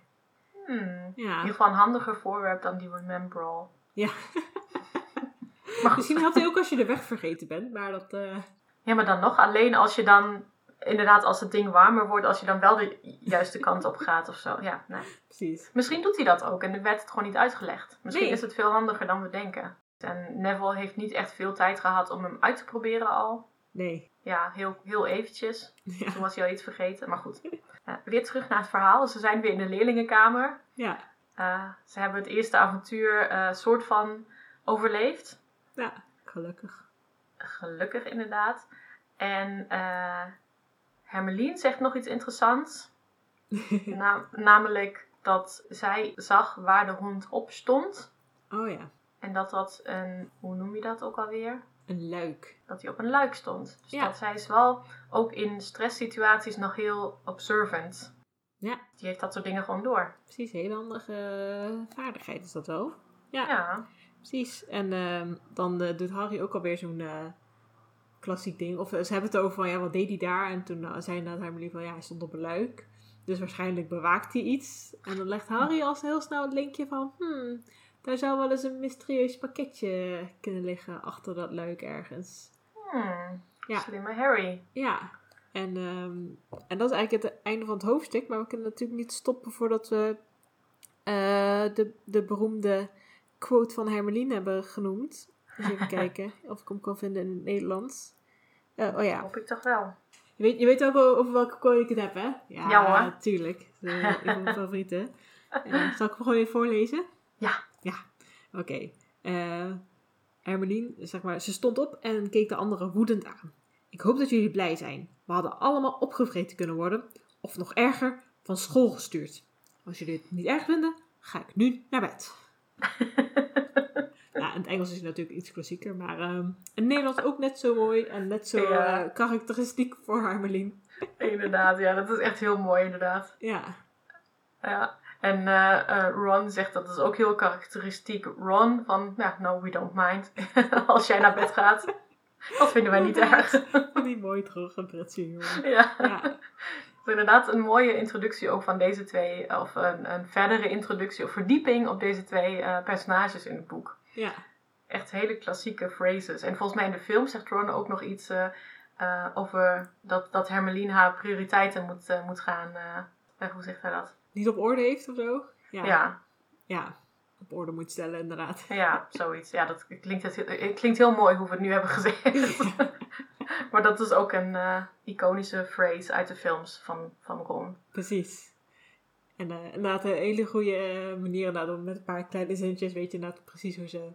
Hmm. In Ja. ieder geval een handiger voorwerp dan die Remembrall. Ja. Maar. Misschien helpt hij ook als je de weg vergeten bent. Maar dat... Ja, maar dan nog alleen als je dan... Inderdaad, als het ding warmer wordt, als je dan wel de juiste kant op gaat of zo. Ja, nee. precies. Misschien doet hij dat ook en werd het gewoon niet uitgelegd. Misschien Nee. is het veel handiger dan we denken. En Neville heeft niet echt veel tijd gehad om hem uit te proberen al. Nee. Ja, heel, heel eventjes. Ja. Toen was hij al iets vergeten, maar goed. Weer terug naar het verhaal. Ze zijn weer in de leerlingenkamer. Ja. Eh, ze hebben het eerste avontuur eh soort van overleefd. Ja. Gelukkig. Gelukkig inderdaad. En eh Hermelien zegt nog iets interessants. Na- namelijk dat zij zag waar de hond op stond. Oh ja. En dat dat een, hoe noem je dat ook alweer? Een luik. Dat hij op een luik stond. Dus Ja. dat zij is wel ook in stresssituaties nog heel observant. Ja. Die heeft dat soort dingen gewoon door. Precies. Hele handige vaardigheid is dat wel. Ja. Ja, Precies. En ehm, dan eh, doet Harry ook alweer zo'n eh, klassiek ding. Of eh, ze hebben het over van, ja, wat deed hij daar? En toen uh, zei inderdaad Hermelie van, ja, hij stond op een luik. Dus waarschijnlijk bewaakt hij iets. En dan legt Harry als heel snel het linkje van, hmm, daar zou wel eens een mysterieus pakketje kunnen liggen achter dat luik ergens. hmm. Ja. slimme Harry. Ja. En, ehm, en dat is eigenlijk het einde van het hoofdstuk. Maar we kunnen natuurlijk niet stoppen voordat we eh, de, de beroemde quote van Hermelien hebben genoemd. Eens even kijken of ik hem kan vinden in het Nederlands. Eh, oh ja, Hoop ik toch wel. je weet, je weet ook wel over welke quote ik het heb, hè? Ja, Ja, hoor. tuurlijk. Dat is een van mijn favorieten. Eh, zal ik hem gewoon even voorlezen? Ja. Ja, oké. Eh Hermelien, zeg maar, ze stond op en keek de anderen woedend aan. Ik hoop dat jullie blij zijn. We hadden allemaal opgevreten kunnen worden. Of nog erger, van school gestuurd. als jullie het niet erg vinden, ga ik nu naar bed. Ja, in het Engels is het natuurlijk iets klassieker, maar ehm in Nederlands ook net zo mooi en net zo Ja. eh, karakteristiek voor Harmelien. inderdaad, ja, dat is echt heel mooi, inderdaad. Ja, Ja. En eh, eh, Ron zegt dat is ook heel karakteristiek. Ron van, ja, no, we don't mind. Als jij naar bed gaat. Dat vinden wij niet erg. die mooi terug, een Britse ja. Ja, Het is inderdaad een mooie introductie ook van deze twee. Of een, een verdere introductie of verdieping op deze twee personages in het boek. Ja, Echt hele klassieke phrases. En volgens mij in de film zegt Ron ook nog iets eh, eh, over dat, dat Hermeline haar prioriteiten moet, eh, moet gaan. hoe zegt hij dat? niet op orde heeft of zo. Ja, Ja, ja, op orde moet stellen inderdaad. ja, zoiets. Ja, dat klinkt, het, het klinkt heel mooi hoe we het nu hebben gezegd. maar dat is ook een iconische phrase uit de films van, van Ron. Precies. En eh, inderdaad een hele goede eh, manier inderdaad, om met een paar kleine zinnetjes weet je inderdaad precies hoe ze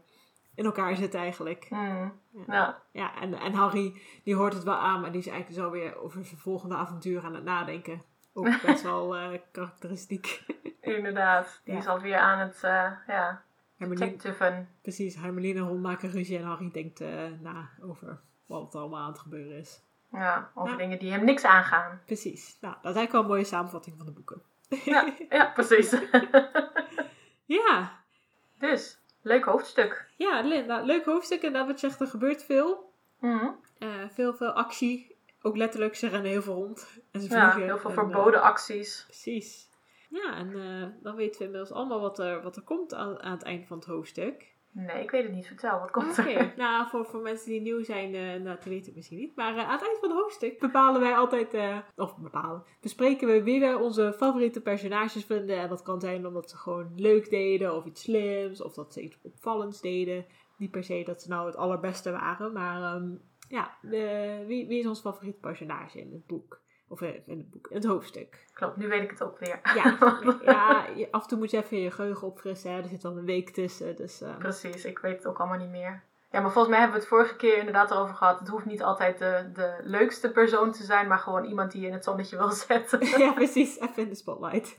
in elkaar zitten eigenlijk. Hmm, Ja. Ja, Ja, en, en Harry, die hoort het wel aan, maar die is eigenlijk zo weer over zijn volgende avontuur aan het nadenken. Ook best wel eh, karakteristiek. inderdaad. Die Ja. is alweer aan het, eh ja, detectiven. precies, Hermeline en Ron maken ruzie en Harry denkt na over wat er allemaal aan het gebeuren is. Ja, over dingen die hem niks aangaan. Precies. Nou, dat is eigenlijk wel een mooie samenvatting van de boeken. Ja, ja precies. Ja, dus, leuk hoofdstuk. ja Linda, leuk hoofdstuk en dat wat je zegt, er gebeurt veel. Mhm. Eh, veel, veel actie. Ook letterlijk, ze rennen heel veel rond. En ze Ja, vliegen. heel veel en, verboden eh, acties. precies. Ja, en eh, dan weten we inmiddels allemaal wat er, wat er komt aan, aan het einde van het hoofdstuk. Nee, ik weet het niet. Vertel, wat komt er? nou voor, voor mensen die nieuw zijn, nou, dat weten het misschien niet. Maar eh, aan het eind van het hoofdstuk bepalen wij altijd, eh, of bepalen, bespreken we wie wij onze favoriete personages vinden. En dat kan zijn omdat ze gewoon leuk deden, of iets slims, of dat ze iets opvallends deden. Niet per se dat ze nou het allerbeste waren, maar ehm, ja, wie, wie is ons favoriete personage in het boek? Of eh, in het boek, het hoofdstuk. Klopt, nu weet ik het ook weer. Ja, ja je- af en toe moet je even je geheugen opfrissen. Hè? Er zit dan een week tussen. Dus, eh, Precies, ik weet het ook allemaal niet meer. Ja, maar volgens mij hebben we het vorige keer inderdaad erover gehad. Het hoeft niet altijd de, de leukste persoon te zijn, maar gewoon iemand die je in het zonnetje wil zetten. ja, precies. Even in de spotlight.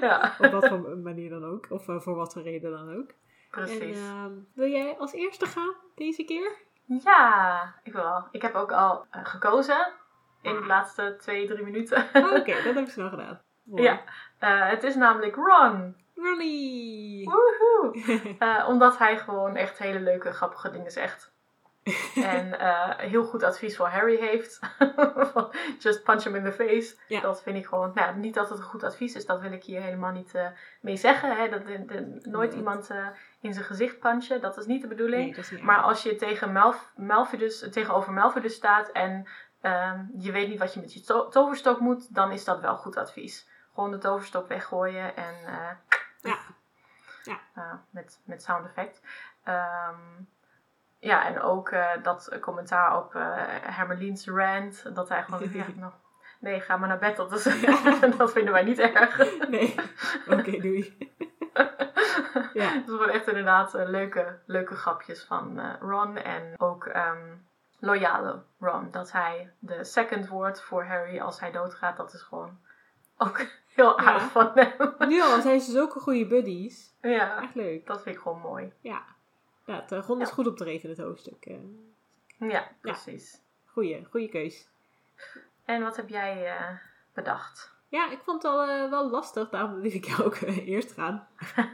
ja, Op wat voor manier dan ook. Of eh, voor wat voor reden dan ook. precies. En ehm, wil jij als eerste gaan deze keer? Ja, ik wel. Ik heb ook al gekozen in de laatste twee, drie minuten. Oh, Oké, dat heb ik snel gedaan. Ja. Eh, het is namelijk Ron. Ronnie! Woehoe! Eh, omdat hij gewoon echt hele leuke, grappige dingen zegt. en eh, heel goed advies voor Harry heeft. Just punch him in the face. Ja. Dat vind ik gewoon... Nou, niet dat het een goed advies is. Dat wil ik hier helemaal niet mee zeggen. Hè? Dat, de- de- nooit Nee. iemand in zijn gezicht punchen. Dat is niet de bedoeling. Nee, niet Maar als je tegen Malf Malfidus, tegenover Malfidus staat en ehm, je weet niet wat je met je to- toverstok moet, dan is dat wel goed advies. Gewoon de toverstok weggooien en eh, Ja. Ja. eh, met, met sound effect. Ehm, ja, en ook eh, dat commentaar op eh Hermeline's rant, dat hij gewoon ja, nou, nee, ga maar naar bed. Dat, is, dat vinden wij niet erg. Nee. Oké, doei. Ja. Dus het waren echt inderdaad leuke, leuke grapjes van Ron. En ook ehm, loyale Ron. Dat hij de second wordt voor Harry als hij doodgaat. Dat is gewoon ook heel aardig Ja. van hem. Nu al zijn ze zulke goede buddies. ja, Echt leuk. dat vind ik gewoon mooi. Ja. Ja, het eh, Ron is Ja. goed op te rekenen, het hoofdstuk. eh. Ja, precies. Goeie, goeie keus. En wat heb jij eh, bedacht? Ja, ik vond het al eh, wel lastig, daarom liet ik jou ook eh, eerst gaan.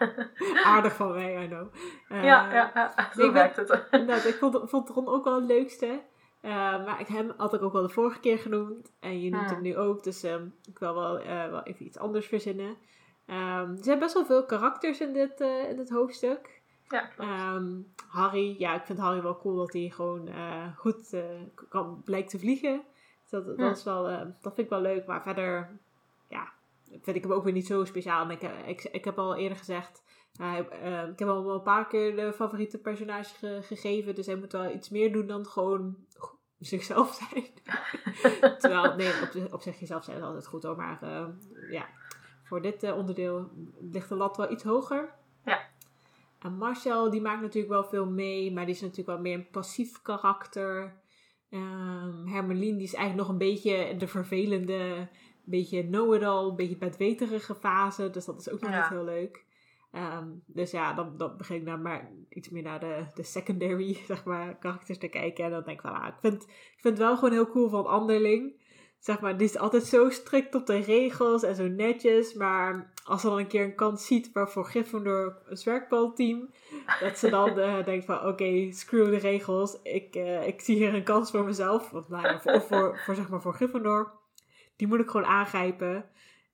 Aardig van mij, I know. Eh, ja, ja, ja, zo ik ben- werkt het. ik vond, vond Ron ook wel het leukste. Maar ik, hem had ik ook wel de vorige keer genoemd. En je noemt Hmm. hem nu ook. Dus ehm, ik wil wel, wel even iets anders verzinnen. Ehm, er zijn best wel veel karakters in dit, in dit hoofdstuk. Ja. Ehm, Harry, ja, ik vind Harry wel cool dat hij gewoon goed kan, blijkt te vliegen. Dat, dat, Ja. is wel, dat vind ik wel leuk. Maar verder, vind ik hem ook weer niet zo speciaal. Ik, eh, ik, ik heb al eerder gezegd, hij- eh, ik heb al een paar keer de favoriete personage ge- gegeven. Dus hij moet wel iets meer doen dan gewoon zichzelf zijn. Terwijl, nee, op, op zich jezelf zijn is altijd goed hoor. Maar eh, ja, voor dit eh, onderdeel ligt de lat wel iets hoger. Ja. En Marcel, die maakt natuurlijk wel veel mee, maar die is natuurlijk wel meer een passief karakter. Ehm Hermelien, die is eigenlijk nog een beetje de vervelende beetje know-it-all, een beetje bedweterige fase. Dus dat is ook nog Ja. niet heel leuk. Ehm, dus ja, dan, dan begin ik dan maar iets meer naar de, de secondary, zeg maar, karakters te kijken. En dan denk ik van, ah, ik vind, ik vind het wel gewoon heel cool van Anderling. Zeg maar, die is altijd zo strikt op de regels en zo netjes. Maar als ze dan een keer een kans ziet waarvoor Gryffindor een zwerkbalteam... dat ze dan eh, denkt van, oké, screw de regels. Ik, eh, ik zie hier een kans voor mezelf. Of, nou of voor, voor, zeg maar, voor Gryffindor. Die moet ik gewoon aangrijpen.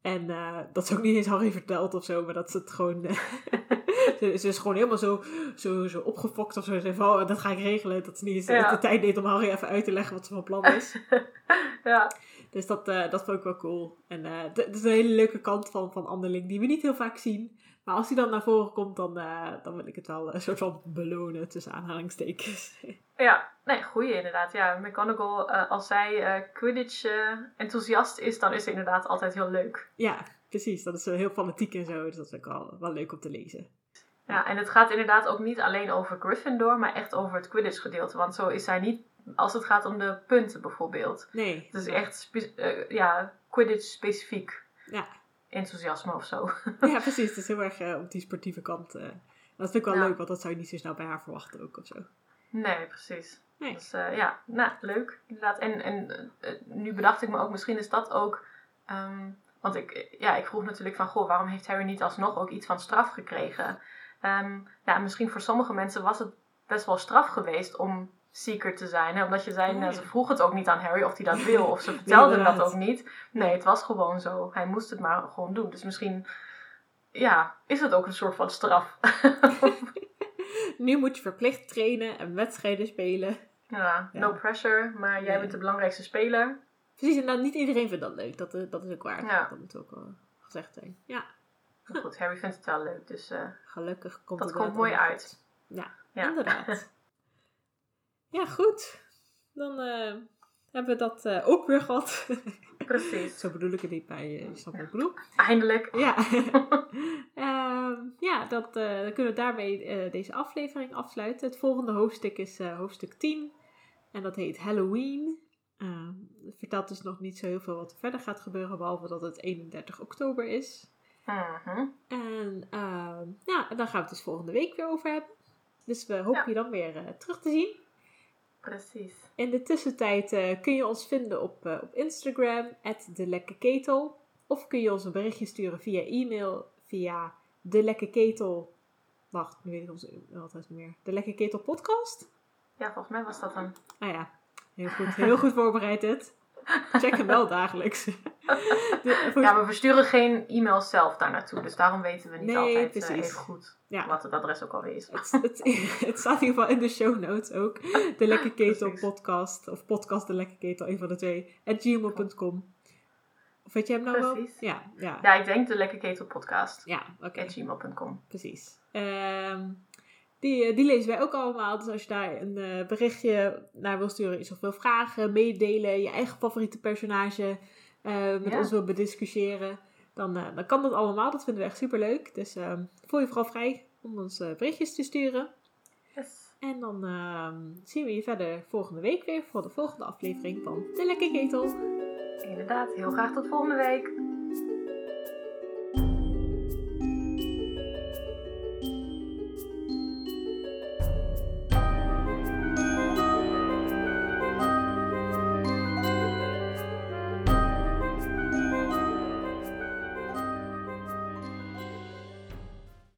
En eh, dat is ook niet eens Harry verteld of zo, maar dat ze het gewoon... eh, ze, ze is gewoon helemaal zo, zo, zo opgefokt of zo. Ze van, oh, dat ga ik regelen. Dat ze niet eens Ja. de tijd neemt om Harry even uit te leggen wat ze van plan is. Ja, Dus dat, eh, dat vond ik wel cool. En d- dat is een hele leuke kant van, van Anderling die we niet heel vaak zien. Maar als die dan naar voren komt, dan, eh, dan wil ik het wel een soort van belonen tussen aanhalingstekens. ja. nee, goeie inderdaad. Ja, McGonagall, eh, als zij eh, Quidditch-enthousiast is, dan is ze inderdaad altijd heel leuk. ja, precies. Dat is eh, heel fanatiek en zo. Dus dat is ook wel, wel leuk om te lezen. Ja, en het gaat inderdaad ook niet alleen over Gryffindor, maar echt over het Quidditch-gedeelte. Want zo is zij niet, als het gaat om de punten bijvoorbeeld. Nee. Het is echt eh, ja, Quidditch-specifiek Ja. Enthousiasme of zo. ja, precies. Het is heel erg eh, op die sportieve kant. eh. dat vind ik wel Ja. leuk, want dat zou je niet zo snel bij haar verwachten ook of zo. Nee, precies. Nee. Dus eh, ja, nou, leuk. Inderdaad. En, en nu bedacht ik me ook, misschien is dat ook... ehm, want ik, ja, ik vroeg natuurlijk van, goh, waarom heeft Harry niet alsnog ook iets van straf gekregen? Ja, misschien voor sommige mensen was het best wel straf geweest om seeker te zijn. Hè? Omdat je zei, Oh, nou, ze vroeg het ook niet aan Harry of hij dat wil. Of ze vertelde dat ook niet. Nee, het was gewoon zo. Hij moest het maar gewoon doen. Dus misschien, ja, is het ook een soort van straf. Nu moet je verplicht trainen en wedstrijden spelen. ja, Ja. no pressure. Maar jij Nee. bent de belangrijkste speler. Precies, en dan niet iedereen vindt dat leuk. Dat, eh, dat is ook waar. Ja. Dat moet ook wel gezegd zijn. Ja, Maar goed, Harry vindt het wel leuk. Dus eh, gelukkig komt Dat het komt mooi uit. ja. inderdaad. ja, goed. Dan eh, hebben we dat eh, ook weer gehad. Precies. Zo bedoel ik het niet, maar je, je snapt wat ik bedoel. Eindelijk. Ja, Ehm, ja dat, eh, dan kunnen we daarmee deze aflevering afsluiten. Het volgende hoofdstuk is hoofdstuk 10. En dat heet Halloween. Ehm, het vertelt dus nog niet zo heel veel wat er verder gaat gebeuren, behalve dat het 31 oktober is. Mhm. En ehm, ja, en dan gaan we het dus volgende week weer over hebben. Dus we hopen Ja. je dan weer terug te zien. Precies. In de tussentijd eh, kun je ons vinden op, eh, op Instagram, @delekkeketel, Of kun je ons een berichtje sturen via e-mail, via de Lekke Ketel. Wacht, nu weet ik onze e-mailadres niet meer. De Lekke Ketel podcast? Ja, volgens mij was dat een... Ah ja, heel goed. Heel goed voorbereid dit. Check hem wel dagelijks. De- voor- Ja, we versturen geen e-mails zelf daar naartoe. Dus daarom weten we niet Nee, altijd eh, precies. even goed Ja. wat het adres ook alweer is. Het, het, het staat in ieder geval in de show notes ook. De Lekke Ketel podcast. Of podcast De Lekke Ketel, een van de twee. At gmail.com. Of weet jij hem nou Precies. wel? Ja, ja. Ja, ik denk de Lekker Ketel podcast. Ja, oké. At gmail.com. Precies. Ehm, die, eh, die lezen wij ook allemaal. Dus als je daar een eh, berichtje naar wil sturen, iets of wil vragen, meedelen, je eigen favoriete personage eh, met Ja. ons wil bediscussiëren, dan, dan kan dat allemaal. Dat vinden we echt super leuk. Dus ehm, voel je vooral vrij om ons berichtjes te sturen. Yes. En dan ehm, zien we je verder volgende week weer voor de volgende aflevering van De Lekker Ketel. Inderdaad, heel graag tot volgende week.